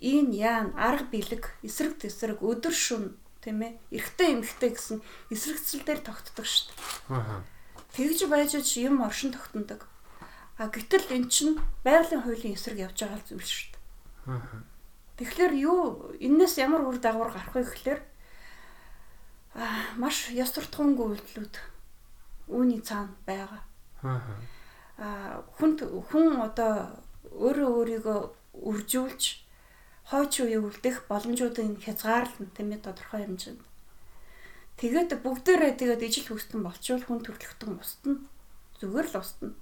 ийн яан арга билег эсрэг тесрэг өдөр шүн тийм ээ эрэгтэй эмэгтэй гэсэн эсрэгцэл дээр тогтдог шүү дээ. Тэгж байж ч юм оршин тогтнодог. А гэтэл эн чинь байгалийн хуулийн эсрэг явж байгаа зүйл шүү дээ. Тэгэхээр юу энэс ямар үр дагавар гарах вэ гэхээр маш яс суртахуунгүй үйлдэлүүд үүний цаана байгаа. Аа хүн хүн одоо өөрөө өөрийгөө үржүүлж хойч үе үлдэх боломжуудын хязгаарлалт тийм ээ тодорхой хэмжээнд. Тэгээд бүгдээрээ тэгээд ижил хүстэн болчвол хүн төрлөختөн устна. Зүгээр л устна.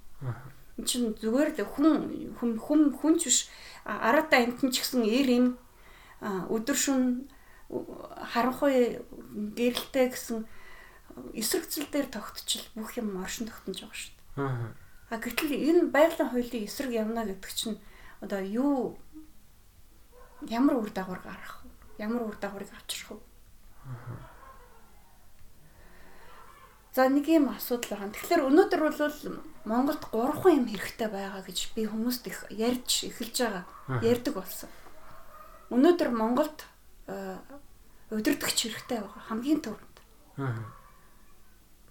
Энд чинь зүгээр л хүн хүн хүн хүн ч биш араатаа амтэн ч гэсэн эр юм өдөр шөн харанхуй гэрэлтэй гэсэн эсрэгцэл дээр тогтчил бүх юм оршин тогтнож байгаа шүү дээ. А гэтэл энэ байгалийн хуулийн эсрэг явна гэдэг чинь одоо юу ямар үр дагавар гарах вэ? Ямар үр дагаврыг авчрах вэ? За нэг юм асуудал байна. Тэгэхээр өнөөдөр бол Монголд 3 юм хэрэгтэй байгаа гэж би хүмүүст их ярьж эхэлж байгаа. Ярддаг болсон. Өнөөдөр Монголд удирдахч хэрэгтэй байгаа хамгийн түрүүнд.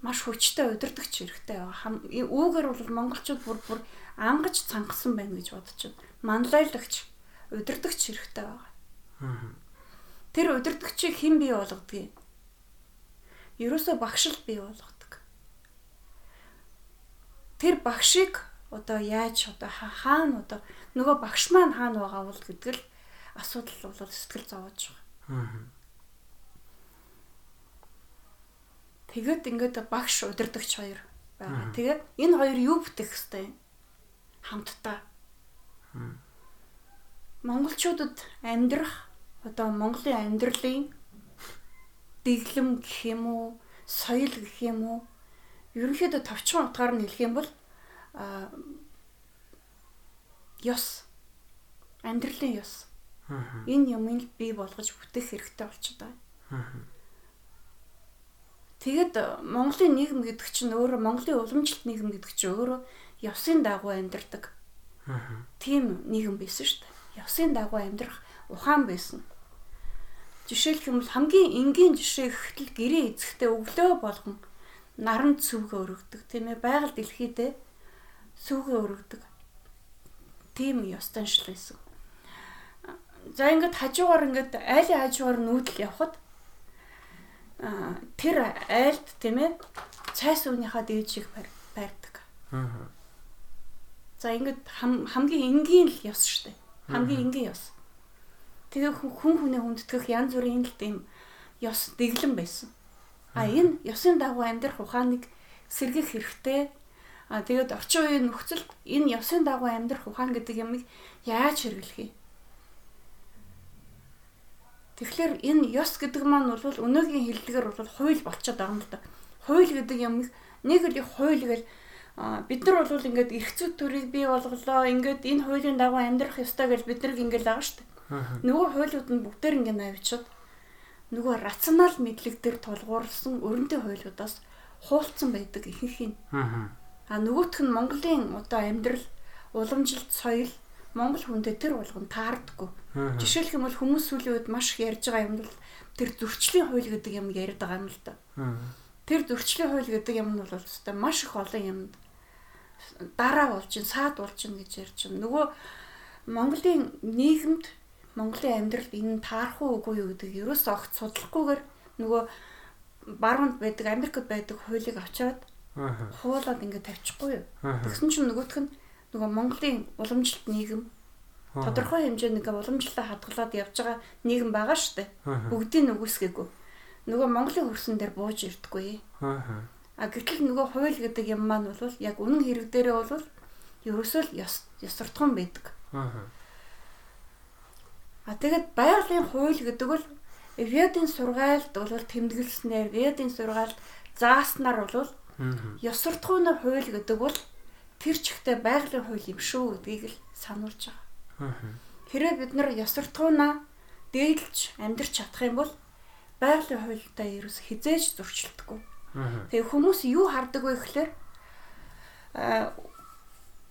Маш хүчтэй удирдахч хэрэгтэй байгаа. Үүгээр бол монголчууд бүр бүр ангаж цангасан байна гэж бодож байна. Манлайлагч удирдахч хэрэгтэй байгаа. Тэр удирдахчийг хэн бий болгодгийг? Ерөөсөө багш л бий болгодог. тэр багшийг одоо яаж одоо хаана одоо нөгөө багш маань хаана байгаа бол гэдэг л асуудал бол сэтгэл зовоож байгаа. Тэгээд ингээд багш удирдахч хоёр байгаа. Тэгээд энэ хоёр юу бүтээх хэвтэй хамтдаа. Монголчуудад амьдрах одоо Монголын амьдралын дэглэм гэх юм уу, соёл гэх юм уу ерөнхийдөө товчхон утгаар нь хэлэх юм бол а ёс амьдралын ёс. Энэ юмыг бий болгож бүтээх хэрэгтэй болчиход байгаа. Тэгэд Монголын нийгэм гэдэг чинь өөрөө Монголын уламжлалт нийгэм гэдэг чинь өөрөө ёсын дагуу амьдардаг. Тийм нийгэм байсан шүү дээ. Ёсын дагуу амьдрах ухаан байсан. Жишээлх юм бол хамгийн энгийн жишээ гэхтэл гэрээ эзэхтэй өглөө болгон наран цүвгээ өргөдөг тийм ээ байгаль дэлхийдээ цүвгээ өргөдөг. Тийм ёстой шил байсан. За ингээд хажуугаар ингээд айлын хажуугаар нүүдэл явхад тэр айлд тийм ээ цайс өвнийхаа дээд шиг байрдаг. За ингээд хамгийн энгийн л ёс шүү дээ. Хамгийн энгийн ёс. Тэгээ хүн хүнээ хүндэтгэх янз бүрийн л тийм ёс дэглэм байсан. А энэ ёсын дагуу амьдрах ухааныг сэргийх хэрэгтэй. А тэгээд орчин үеийн нөхцөлд энэ ёсын дагуу амьдрах ухаан гэдэг ямыг яаж хэрэглэх юм? Тэгэхээр энэ ёс гэдэг маань бол өнөөгийн хэллэгээр бол хууль болчиход байгаа юм л да. Хууль гэдэг ямыг нэг л хууль гэл бид нар бол ингээд эрх зүйн төрийг бий болголоо. Ингээд энэ хуулийн дагуу амьдрах ёстой гэж бид нар ингээд байгаа шүү дээ. Нөгөө хуулиуд нь бүгдээр ингэ навчаад нөгөө рационал мэдлэг дээр тулгуурласан өрөндөө хуулиудаас хуулцсан байдаг ихэнх нь. Аа нөгөөх нь Монголын одоо амьдрал, уламжлалт, соёл Монгол хүнтэй тэр болгон таардаггүй. Жишээлх юм бол хүмүүс сүүлийн үед маш их ярьж байгаа юм бол тэр зөрчлийн хууль гэдэг юм яриад байгаа юм л да. Тэр зөрчлийн хууль гэдэг юм нь бол өстой маш их олон юм дараа болж, саад болж гэж ярьж байна. Нөгөө Монголын нийгэмд Монголын амьдралд энэ таарах уу үгүй юу гэдэг ерөөс огт судлахгүйгээр нөгөө баруунд байдаг Америкт байдаг хуулийг авчираад хуулаад ингээд тавьчихгүй юу. Тэгсэн чинь нөгөөх нь нөгөө Монголын уламжлалт нийгэм тодорхой хэмжээний уламжлалаа хадгалаад явж байгаа нийгэм байгаа шүү дээ. Бүгдийг нүгүсгээгүй. Нөгөө Монголын хөрсөн дээр бууж ирдэггүй. А гэтэл нөгөө хууль гэдэг юм маань бол яг үнэн хэрэг дээрээ бол ерөөсөө л ёс ёсортхон байдаг. Аа А тэгээд байгалийн хууль гэдэг бол Ведийн сургаалд бол тэмдэглэснээр Ведийн сургаалд зааснаар бол ёс суртахууны хууль гэдэг бол тэр чигтээ байгалийн хууль юм шүү гэдгийг л сануулж байгаа. Хэрвээ бид нар ёс суртахуунаа дээлж амьдрч чадах юм бол байгалийн хуультай ерөөс хизээж зөрчилдөггүй. Тэгээ хүмүүс юу хардаг вэ гэхээр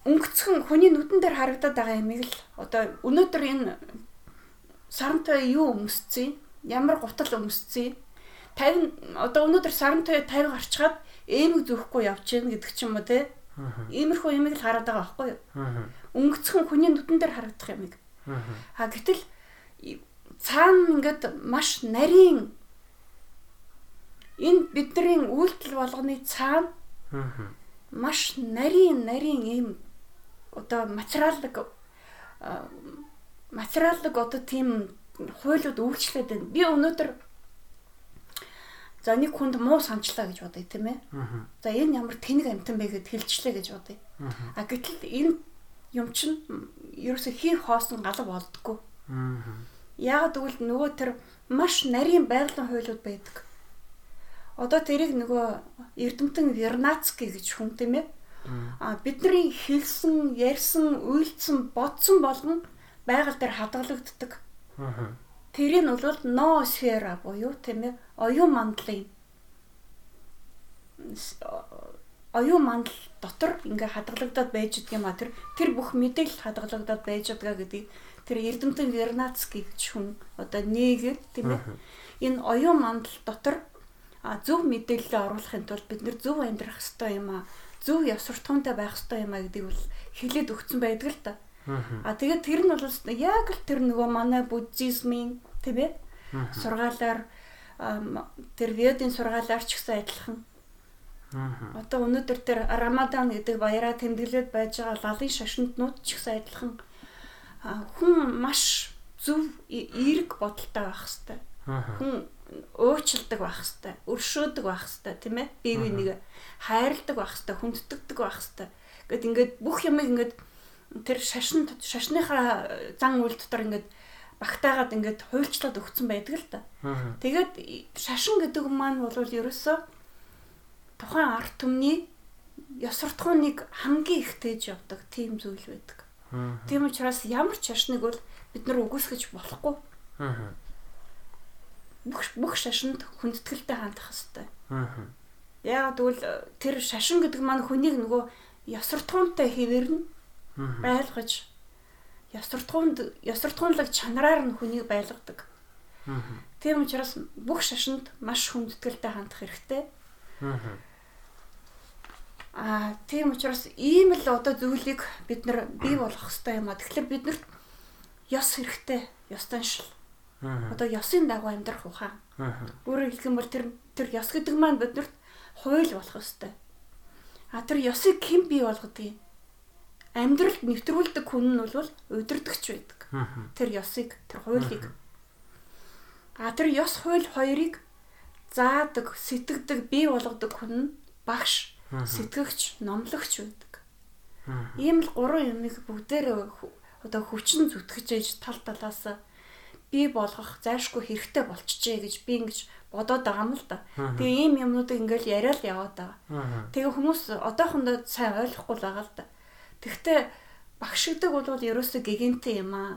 өнгөцхөн хүний нүдэн дээр харагдаад байгаа юмыг л одоо өнөөдөр энэ сарантай юу өмсцээ? Ямар гутал өмсцээ? 50 одоо өнөөдөр сарантай 50 гарчгаад эмэг зөөхгүй явж гин гэдэг ч юм уу те. Иймэрхүү юмыг л хараад байгаа байхгүй юу? Өнгөцхөн хүний нүдэн дээр харагдах юмыг. А гэтэл цаана ингээд маш нарийн энэ бидний үйлдэл болгоны цаана маш нарийн нарийн ийм одоо материаллык материаллык одоо тийм хуулиуд үйлчлээд байна. Би өнөөдөр за нэг хүнд муу санчлаа гэж бодъё тийм ээ. За энэ ямар тэнэг амтан бэ гэд хэлчихлээ гэж бодъё. А гэтэл энэ юм чинь ерөөсө хий хоосон галав болдгоо. Яг тэгвэл нөгөө тэр маш нарийн байгалийн хуулиуд байдаг. Одоо тэрийг нөгөө Эрдэмтэн Вернацки гэж хүн тийм ээ. А бидний хэлсэн, ярьсан, үйлдсэн, бодсон болгон байгаль дээр хадгалагддаг. Тэрийг нь бол ноосфера буюу тийм ээ оюун мандлын оюун мандал дотор ингээ хадгалагдаад байж байгаа юм а тэр тэр бүх мэдээлэл хадгалагдаад байж байгаа гэдгийг тэр Эрдэмтэн Вернацки гэж хүн одоо нээгээд тийм ээ. Энэ оюун мандал дотор зөв мэдээлэлээ оруулахын тулд бид нэр зөв амьдрах хэрэгтэй юм а зөв ёс суртахуунтай байх хэрэгтэй юм а гэдгийг бол хэлээд өгсөн байдаг л та. Аа А тэгээд тэр нь бол яг л тэр нөгөө манай буддизмын тийм ээ сургаалаар тэр ведийн сургаалаар ч гэсэн адилхан. Одоо өнөөдөр тэр Рамадан гэдэг баяраа тэмдэглээд байж байгаа лалын шашинтнууд ч ихсэн адилхан. Хүн маш зөв эерэг бодолтой байх хэвээр. Хүн уучлдаг байх хэвээр, өршөөдөг байх хэвээр, тийм ээ? Бие биенийг хайрладаг байх хэвээр, хүндэтгдэг байх хэвээр. Гэт ингээд бүх юмыг ингээд тэр шашин шашныхаа зан үйл дотор ингээд багтаагаад ингээд хуйлчлаад өгсөн байдаг л да. Тэгээд шашин гэдэг маань бол ерөөсөө тухайн арт түмний ёсортхууныг хамгийн их тээж явдаг тийм зүйл байдаг. Тийм учраас ямар ч шашныг бол бид нар үгүйсгэж болохгүй. Бүх бүх шашинд хүндэтгэлтэй хандах хэрэгтэй. Яагаад гэвэл э, тэр шашин гэдэг маань хүнийг нөгөө ёсортхуунтай хэвэрнэ байлгаж ёсортхуунд ёсортхуунлаг чанараар нь хүнийг байлгадаг. Тийм учраас бүх шашинд маш хүндэтгэлтэй хандах хэрэгтэй. Аа тийм учраас ийм л одоо зүйлийг бид нар бий болгох хэрэгтэй юм а. Тэгэхээр бид нарт ёс хэрэгтэй, ёс таншил. Одоо ёсын дагуу амьдрах ухаан. Өөрөөр хэлэх юм бол тэр тэр ёс гэдэг маань биднэрт хууль болох хэрэгтэй. А тэр ёсыг хэн бий болгодгийг амьдралд нэвтрүүлдэг хүн нь бол удирдахч байдаг. Тэр ёсыг, тэр хуулийг. А тэр ёс хууль хоёрыг заадаг, сэтгэдэг, бий болгодог хүн нь багш сэтгэгч, номлогч байдаг. Ийм л гурван юмыг бүгдээр одоо хүчин зүтгэж ээж тал талаас би болгох зайшгүй хэрэгтэй болчихжээ гэж би ингэж бодоод байгаа юм л да. Тэгээ ийм юмнуудыг ингээл яриад яваад байгаа. Тэгээ хүмүүс одоохондоо сайн ойлгохгүй л байгаа л да. Тэгвэл багш гэдэг бол ерөөсөө гигэнтэй юм аа.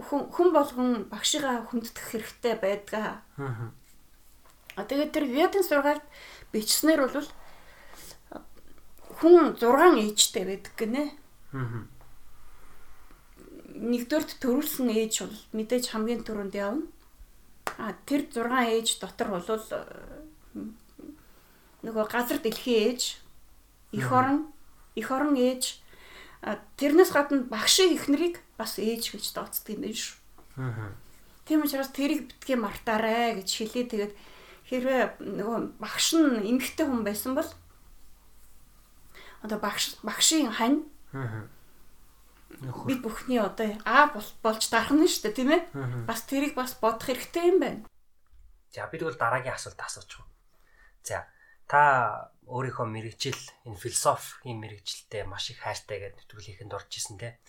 Хүн хүн болгон багшигаа хүнддэх хэрэгтэй байдгаа. Аа. Тэгээд тэр Вьетнам сургаалт бичснээр бол хүн 6 ээжтэй байдаг гинэ. Аа. Нэгдүгээрт төрүүлсэн ээж бол мэдээж хамгийн түрүүнд явна. А тэр 6 ээж дотор бол нөгөө газар дэлхийн ээж, эх орон, эх орон ээж тэрнээс гадна багшийн эхнэрийг бас ээж гэж тооцдог юм байна шүү. Аа. Тийм учраас тэрийг битгий мартаарай гэж хэлээ. Тэгээд хэрвээ нөгөө багш нь эмэгтэй хүн байсан бол одоо багш багшийн хань бид бүхний одоо а болж дарахна шүү дээ тийм ээ бас тэрийг бас бодох хэрэгтэй юм байна. За бид бол дараагийн асуулт асуучих. За та өөрийнхөө мэрэгжил энэ философийн мэрэгжилтэй маш их хайртай гэдэг нөтгөлийнхэнд орж исэн те.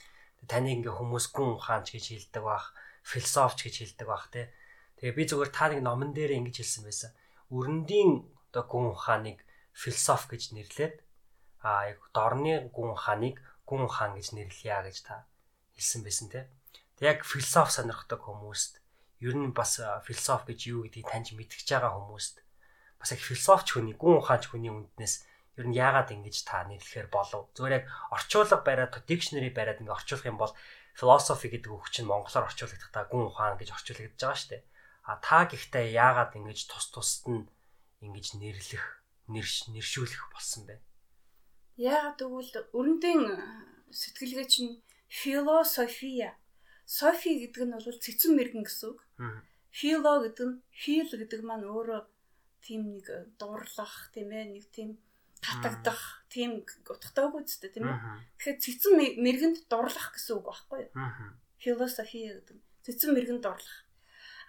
Таныг ингээ хүмүүс гүн ухаанч гэж хэлдэг бах, философч гэж хэлдэг бах те. Тэгээ би зүгээр та нэг номон дээр ингэж хэлсэн байсан. Өрөндийн одоо гүн ухааныг философ гэж нэрлээд а дорны гүн хааныг гүн хаан гэж нэрлэе гэж та хэлсэн байсан те. Тэг яг философи сонирхдаг хүмүүст ер нь бас философи гэж юу гэдгийг таньж мэдгэж байгаа хүмүүст бас яг философч хүний гүн ухаанч хүний үнднээс ер нь яагаад ингэж та нэрлэхээр болов. Зөвөр яг орчуулга бариад дикшнери бариад ингэ орчуулах юм бол философи гэдэг үг чинь монголоор орчуулагдах гүн ухаан гэж орчуулагдаж байгаа шүү дээ. А та гэхдээ яагаад ингэж тус тусад нь ингэж нэрлэх, нэршүүлэх болсон бэ? Яг тэгвэл өрөндийн сэтгэлгээ чинь философия. Софи гэдэг нь бол цэцэн мэрэгэн гэсэн үг. Фило гэдэг нь фил гэдэг маань өөрөө тийм нэг дурлах тийм ээ нэг тийм татагдах тийм утгатай үг үстэй тийм ээ. Тэгэхээр цэцэн мэрэгэнд дурлах гэсэн үг байхгүй юу? Философи гэдэг цэцэн мэрэгэнд дурлах.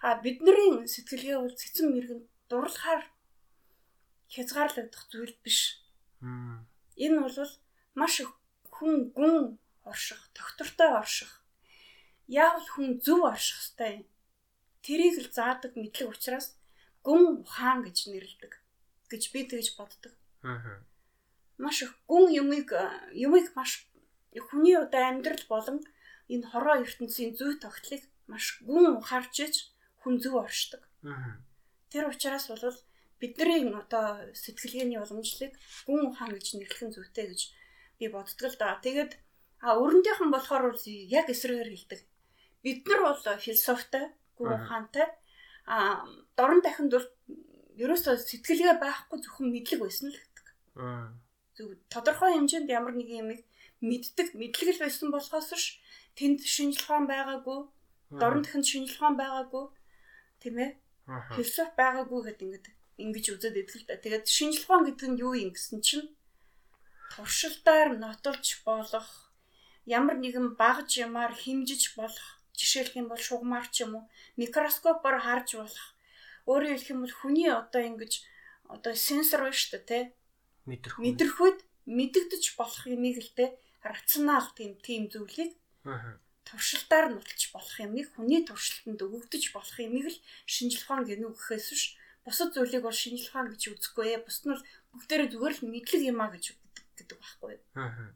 А бидний сэтгэлгээ бол цэцэн мэрэгэнд дурлахаар хязгаарлагдах зүйл биш. Энэ бол маш их хүн гүн орших, доктортой орших. Яавал хүн зөв орших хэвээр. Тэрийг л заадаг мэдлэг учраас гүн ухаан гэж нэрлэдэг гэж би тэгж боддог. Аа. Маш их гүн юмыг юмыг маш хүний одоо амьдрал болон энэ хороо ертөнцийн зүй тогтлыг маш гүн ухаарч иж хүн зөв оршдог. Аа. Тэр учраас бол бидний одоо сэтгэлгээний уламжлалыг гүн ухаан гэж нэрлэх нь зүйтэй гэж би боддог л да. Тэгээд а өрөндийнхэн болохоор яг эсрэгээр хэлдэг. Бид нар бол философитой, гүн ухаантай а дорн дахинд бол ерөөсөө сэтгэлгээ байхгүй зөвхөн мэдлэг байсан л гэдэг. Зөв тодорхой хэмжээнд ямар нэг юм мэддэг мэдлэг л байсан болохоос ш тэнд шинжлэх ухаан байгаагүй, дорн дахинд шинжлэх ухаан байгаагүй тийм ээ. Философи байгаагүй гэдэг ингэдэг ингэж үзээд идэх л та. Тэгээд шинжлэх ухаан гэдэг нь юу юм гэсэн чинь туршилтаар нотолж болох ямар нэгэн багж ямаар химжиж болох жишээлх юм бол шугамар ч юм уу микроскопоор харж болох өөрөөр хэлэх юм бол хүний одоо ингэж одоо сенсор байна шүү дээ тий Мэдэрх. мэдрэхүйд мэдэгдэж болох юмыг л тий рационал тийм тийм зүйлийг Аа. туршилтаар нь уталж болох юмыг хүний туршилтанд өгөгдөж болох юмыг л шинжлэх ухаан гэнэ гэхээс биш бусад зүйлийг бол шинжлэх ухаан гэж үзэхгүй ээ. Бусд нь бол бүгдээрээ зүгээр л мэдлэг юм а гэж гэдэг байхгүй юу? Аа.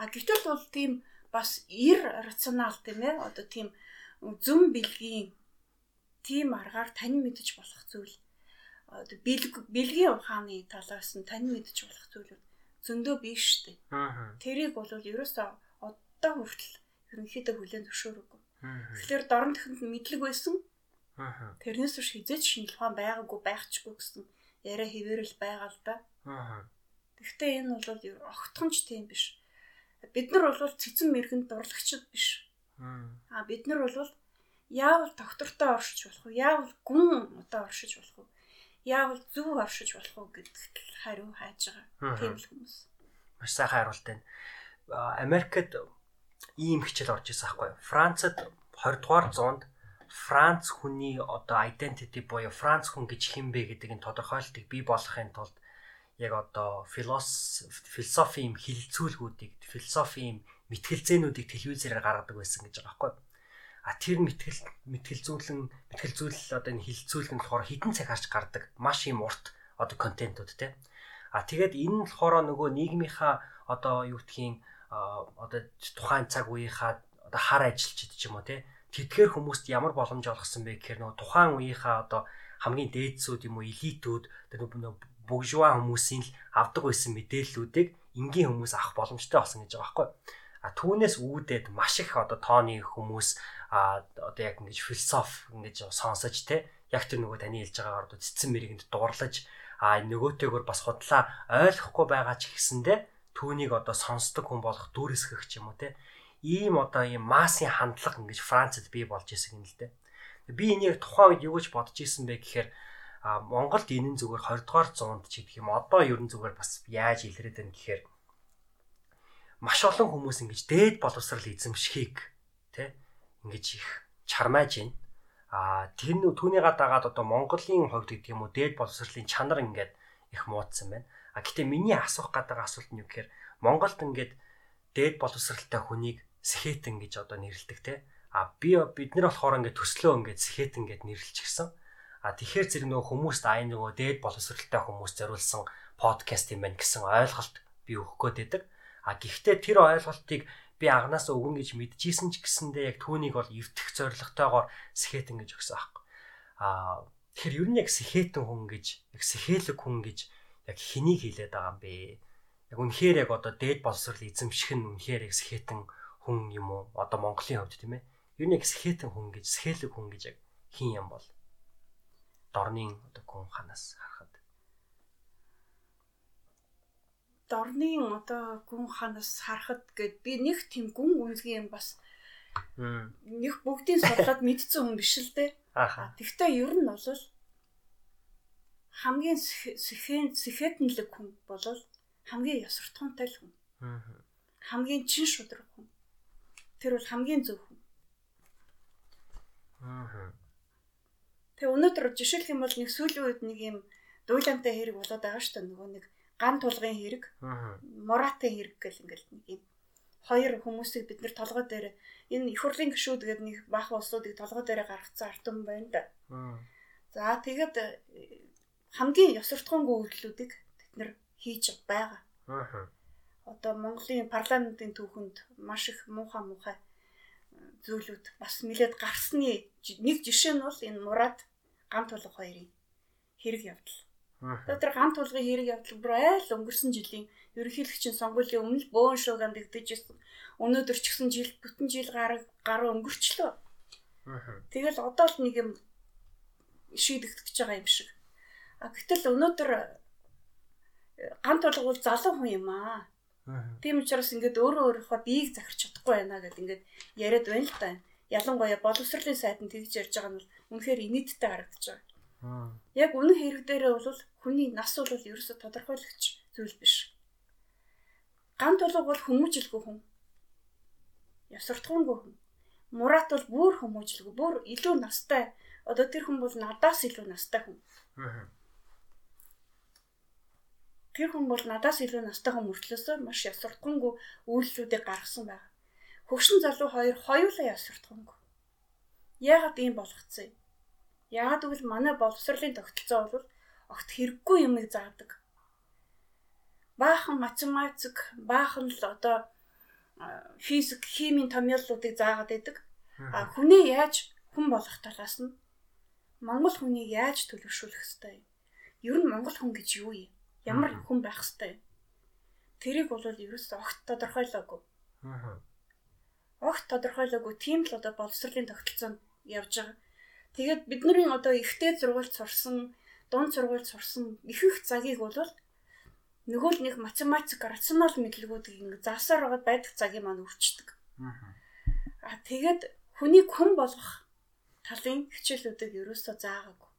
А гэтэл бол тийм бас ир рационал тийм ээ. Одоо тийм зөв бэлгийн тийм аргаар тань мэдэж болох зүйл. Одоо бэлг бэлгийн ухааны талаас нь тань мэдэж болох зүйлүүд зөндөө дээ. Аа. Тэрийг бол ерөөсөө одоо хүртэл ерөнхийдөө хүлээн зөвшөөрөхгүй. Аа. Тэгэхээр дорн төхөнд мэдлэг байсан. Тэрнээс биш хизээч шинжлэх ухаан байгаагүй байхчгүй гэсэн яриа хэвээрэл байгаа л да. Гэхдээ энэ бол огтхонч тийм биш. Бид нар бол цэцэн мэрэгэн дурлагчд биш. Аа. Бид нар бол яавал доктортой оршиж болох уу? Яавал гүн одоо оршиж болох уу? Яавал зөв оршиж болох уу гэдэгт хариу хайж байгаа. Тийм л хүмүүс. Маш сайхан хариулт байна. Америкт ийм хичээл орж ирсэн байхгүй юу? Францад 20 дугаар зуунд Франц хүний одоо identity буюу Франц хүн гэж хэн бэ гэдэг энэ тодорхойлтыг бий болгохын тулд яг одоо философи юм хилцүүлгүүдийг философи юм мэтгэлзээнүүдийг телевизээр гаргадаг байсан гэж байгаа байхгүй? А тэр мэтгэл мэтгэлзүүлэн мэтгэлзүүл одоо энэ хилцүүлэг нь болохоор хідэн цаг харж гардаг маш юм урт одоо контентууд те. А тэгээд энэ нь болохоор нөгөө нийгмийнхаа одоо юу гэдгийг одоо тухайн цаг үеийнхаа одоо хар ажилчид ч юм уу те. Тэдгээр хүмүүст ямар боломж олгосон бэ гэхээр нөгөө тухайн үеийнхаа одоо хамгийн дээдсүүд юм уу элитүүд тэр нөгөө бүгжуа хүмүүсийн л авдаг байсан мэдээллүүдийг энгийн хүмүүс авах боломжтой болсон гэж байгаа байхгүй. А түүнээс үүдээд маш их одоо тооны хүмүүс а одоо яг ингэж философи ингэж сонсож те яг тэр нөгөө таны хэлж байгаагаар одоо цэцэн мэрэгэнд дуурлаж а нөгөөтэйгөр бас худлаа ойлгохгүй байгаа ч гэсэндэ түүнийг одоо сонсдог хүн болох дүрсгэх ч юм уу те ийм одоо ийм массын хандлага ингэж Францад бий болж исэн юм л те би энийг тухайн үед юу гэж бодож исэн бэ гэхээр а Монголд энэ нь зүгээр 20 дугаар зуунд ч гэх юм одоо ерөн зүгээр бас яаж илрээд байна гэхээр маш олон хүмүүс ингэж дээд боловсрал эзэмшихийг тэ ингэж их чармааж байна. А тэр нь түүнийга дагаад одоо Монголын хувьд гэдэг юм уу дээд боловсролын чанар ингээд их муудсан байна. А гэтээ миний асуух гэдэг асуулт нь юу гэхээр Монголд ингээд дээд боловсралтай хүнийг сэхэтэн гэж одоо нэрлэдэг те. А би бид нар болохоор ингээд төслөө ингээд сэхэтэн гэд нэрлэлчихсэн. А тэгэхээр зэрэг нөгөө хүмүүст ай нөгөө дээд боловсралтай хүмүүс зориулсан подкаст юм байна гэсэн ойлголт би өгөх гээд байдаг. А гэхдээ тэр ойлголтыг би анханасаа өгөн гэж мэдчихсэн ч гэсэндээ яг түүнийг бол эвтэх зорилготойгоор сэхэтэн гэж өгсөн аахгүй. А тэгэхээр ер нь яг сэхэтэн хүн гэж яг сэхэлэг хүн гэж яг хэнийг хэлээд байгаа юм бэ? Яг үнэхээр яг одоо дээд боловсрал эзэмших нь үнэхээр яг сэхэтэн хүн юм уу? Одоо Монголын хувьд тийм ээ. Ер нь яг сэхэтэн хүн гэж сэхэлэг хүн гэж яг хин юм бол дорны одоо хүн ханаас харахад Дорны одоо гүн ханаас харахад гээд би нэг тийм гүн үнсгий юм бас нэг бүгдийг судлаад мэдсэн хүн биш л дээ. Ааха. Тэгвэл ер нь бол хамгийн сэхэн сэхэтнэлэг хүн бол хамгийн ясвартхуунтай л хүн. Мм. Хамгийн чин шудраг хүн. Тэр бол хамгийн зөв хүн. Мм. Тэгээ өнөөдөр жишээлх юм бол нэг сүүлийн үед нэг юм дуйлантай хэрэг болоод байгаа шүү дээ. Нөгөө нэг ган тулгын хэрэг, Мм. муратын хэрэг гэл ингээл нэг юм хоёр хүмүүсийг бид нэр толгой дээр энэ их хурлын гишүүд гэдэг нэг бах улсуудыг толгой дээр гаргацсан арт юм байна да. За тэгээд э, хамгийн ёсортгонгүй үйлдэлүүдийг бид нэр хийж байгаа. Одоо Монголын парламентын түүхэнд маш их муухай муухай э, зүйлүүд бас нэлээд гарсны нэг жишээ нь бол энэ Мурад ган тулга хоёрын хэрэг явдал. Тэр ган тулгын хэрэг явдал бүр айл өнгөрсөн жилийн ерөнхийлөгчийн сонгуулийн өмнө бөөн шууганд игдэж өнөөдөр ч гэсэн жил бүтэн жил гараг гаруй өнгөрчлөө. Тэгэл одоо л нэг юм шийдэгдэж байгаа юм шиг. А гэтэл өнөөдөр э, ган тулга бол залуу хүн юм аа. Тийм учраас ингээд өөрөө өөрийнхөө биеийг захирч чадахгүй байна гэд ингээд яриад байна л та. Ялангуяа боловсролын сайданд тэгж ярьж байгаа нь бол үнэхээр инээдтэй харагдаж байгаа. Яг үнэн хэрэг дээрээ бол хүний нас бол ерөөсө тодорхойлогч зүйл биш. Гант болго бол хүмүүжилгүй хүн. Ясвартхуунгүй хүн. Мурат бол бүр хүмүүжилгүй, бүр илүү настай. Одоо тэр хүн бол надаас илүү настай хүн. Тэр хүн бол надаас илүү настай хүн мөртлөөсөө маш ясвартхуунгүй үйлчлүүдийг гаргасан байна. Хөгшин залуу хоёр хоёулаа ясвартхуунгүй. Яагаад ийм болгоцсон юм? Яагаад гэвэл манай боловсролын тогтолцоо бол огт хэрэггүй юмыг заадаг. Баахан математик, баахан л одоо физик, химийн томьёоллуудыг заагаад байдаг. А хүнээ яаж хүн болгох талаас нь Монгол хүнийг яаж төлөвшүүлэх ёстой юм? Ер нь Монгол хүн гэж юу юм? Ямар хүн байх ёстой юм? Тэрийг бол ерөөсөө огт тодорхойлоогүй. Аа. Огт тодорхойлоогүй тийм л одоо боловсролын тогтолцоонд явж байгаа. Тэгээд бидний одоо ихтэй зургуульд сурсан, дунд сургуульд сурсан их их цагийг бол нөгөө л нэг математик рационал мэдлэгүүдийг ингэ заасаар байгаа байдаг цагийг маань өвчтдөг. Аа тэгээд хүнийг хүн болгох талын хичээлүүдийг ерөөсөө заагаагүй.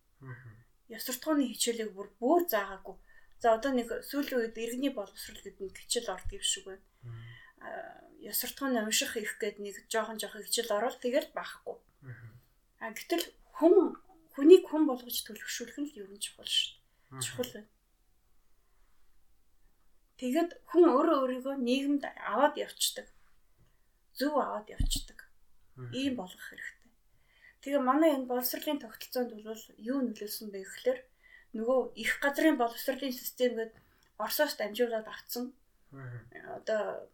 Ясвартгууны хичээлийг бүр бүр заагаагүй. За одоо нэг сүүлийн үед иргэний боловсрол гэдэг нэг хичээл ордог юм шиг байна. Аа ясвартгууны унших их гэдэг нэг жоохон жоохон хичээл орол тэгэл баахгүй. Аа гэтэл хүн хүнийг хүн болгож төлөвшүүлэх нь л ер нь чухал шүү дээ. Чухал байна. Тэгэд хүн өөрөө өөрийгөө нийгэмд аваад явцдаг. Зөв аваад явцдаг. Ийм болгох хэрэгтэй. Тэгээ манай энэ боловсролын тогтолцоонд бол юу нөлөөлсөн бэ гэхээр нөгөө их газрын боловсролын систем гээд Оросоос дамжуулаад авцсан. Одоо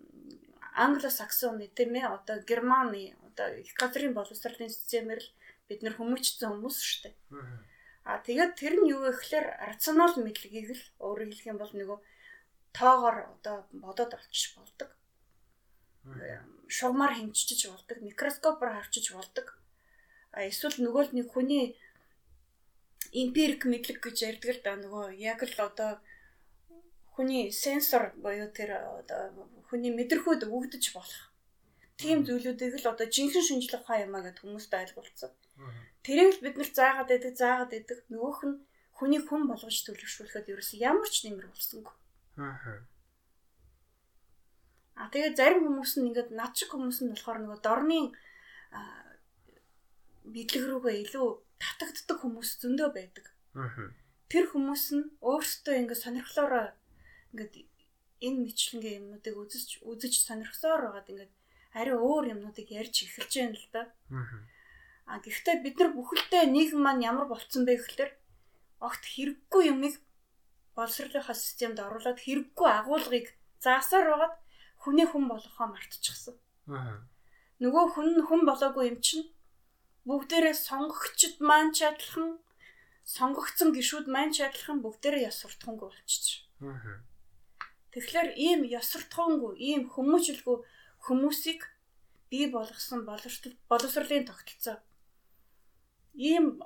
англосаксоны тийм ээ одоо германы одоо газрын боловсролын системээр л бид нэр хүмүүжсэн хүмүүс шүү дээ. Аа тэгээд тэр нь юу вэ гэхээр рационал мэдлэгийг л өөрөөр хэлэх юм бол нөгөө тоогоор одоо бодоод олчих болдог. Шугамар хэмжиж болдог, микроскопоор харчиж болдог. А эсвэл нөгөө л нэг хүний эмпирик мэдлэг гэж ярьдаг л да нөгөө яг л одоо хүний сенсор буюу тэр одоо хүний мэдрэхүйд өгдөж болох тийм зүйлүүдийг л одоо жинхэнэ шинжлэх ухаан юмаа гэд хүмүүст ойлголцсон. Тэрийг л бид нар заагаад байдаг, заагаад байдаг. Нөгөөх нь хүний хүн болгож төлөвшүүлэхэд ерөөс ямар ч нэмэр болсонгүй. Аа. А тэгээ зарим хүмүүс нь ингээд над шиг хүмүүс нь болохоор нөгөө дорны бидлэг рүүгээ илүү татагддаг хүмүүс зөндөө байдаг. Аа. Тэр хүмүүс нь өөрсдөө ингээд сонирхлоороо ингээд энэ мэтлэнгийн юмнуудыг үзэж үзэж сонирхсоор байгаад ингээд ари өөр юмнуудыг ярьж эхэлж байна л да. А гэхдээ бид нар бүхэлдээ нийгэм маань ямар болцсон бэ гэхээр огт хэрэггүй юмыг боловсролынхаа системд оруулаад хэрэггүй агуулгыг заасаар байгаад хүний хүн болгохоо мартчихсан. Нөгөө хүн хүн болоогүй юм чинь бүгдээрээ сонгогчд маань ч адилхан сонгогдсон гişүүд маань ч адилхан бүгдээрээ яс суртахангүй болчихж. Тэгэхээр ийм яс суртахангүй, ийм хүмүүжлгүй хүмүүсийг бий болгосон боловсролын тогтолцоо. Ийм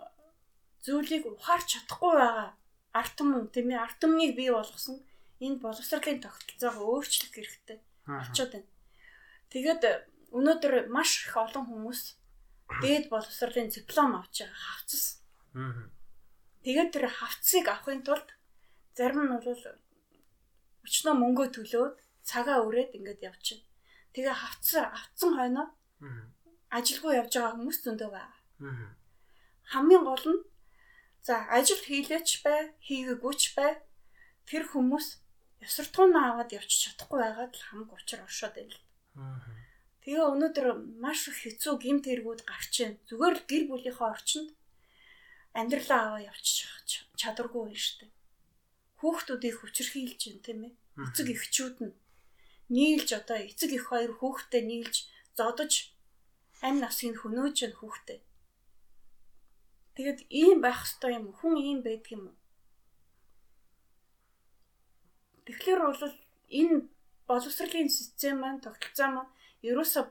зүйлийг ухаарч чадахгүй байгаа арт түмэн тийм ээ арт түмнийг бий болгосон энэ боловсролын тогтолцоогоо өөрчлөх хэрэгтэй болчиход байна. Тэгээд өнөөдөр маш их олон хүмүүс дээд боловсролын диплом авч байгаа хавцас. Тэгээд тэр хавцыг авахын тулд зарим нь бол өчнөө мөнгөө төлөөд цагаа өрөөд ингэж явчихна. Тэгээ хавцсан авцсан хойноо ажилгүй явж байгаа хүмүүс зөндөө байна. Хамгийн гол нь за ажил хийлээч бай, хийгээгүйч бай. Тэр хүмүүс ясвартгуунаа аваад явчих чадахгүй байгаад л хамаг учир оршоод байл. Тэгээ өнөөдөр маш их хэцүү гимт хэрэгүүд гарч байна. Зүгээр л гэр бүлийнхээ орчинд амьдралаа аваа явчих чадваргүй байна шүү дээ. Хүүхдүүдийг хүчрхийлж байна тийм ээ. Эцэг эхчүүд нь нийлж одоо эцэг их хоёр хүүхдээ нийлж зодож амь насыг хөнөөж yn хүүхдээ. Тэгэд ийм байх ёстой юм хүн ийм байдаг юм? Тэгэхээр бол энэ боловсролын систем маань тогтолцоо маань ерөөсө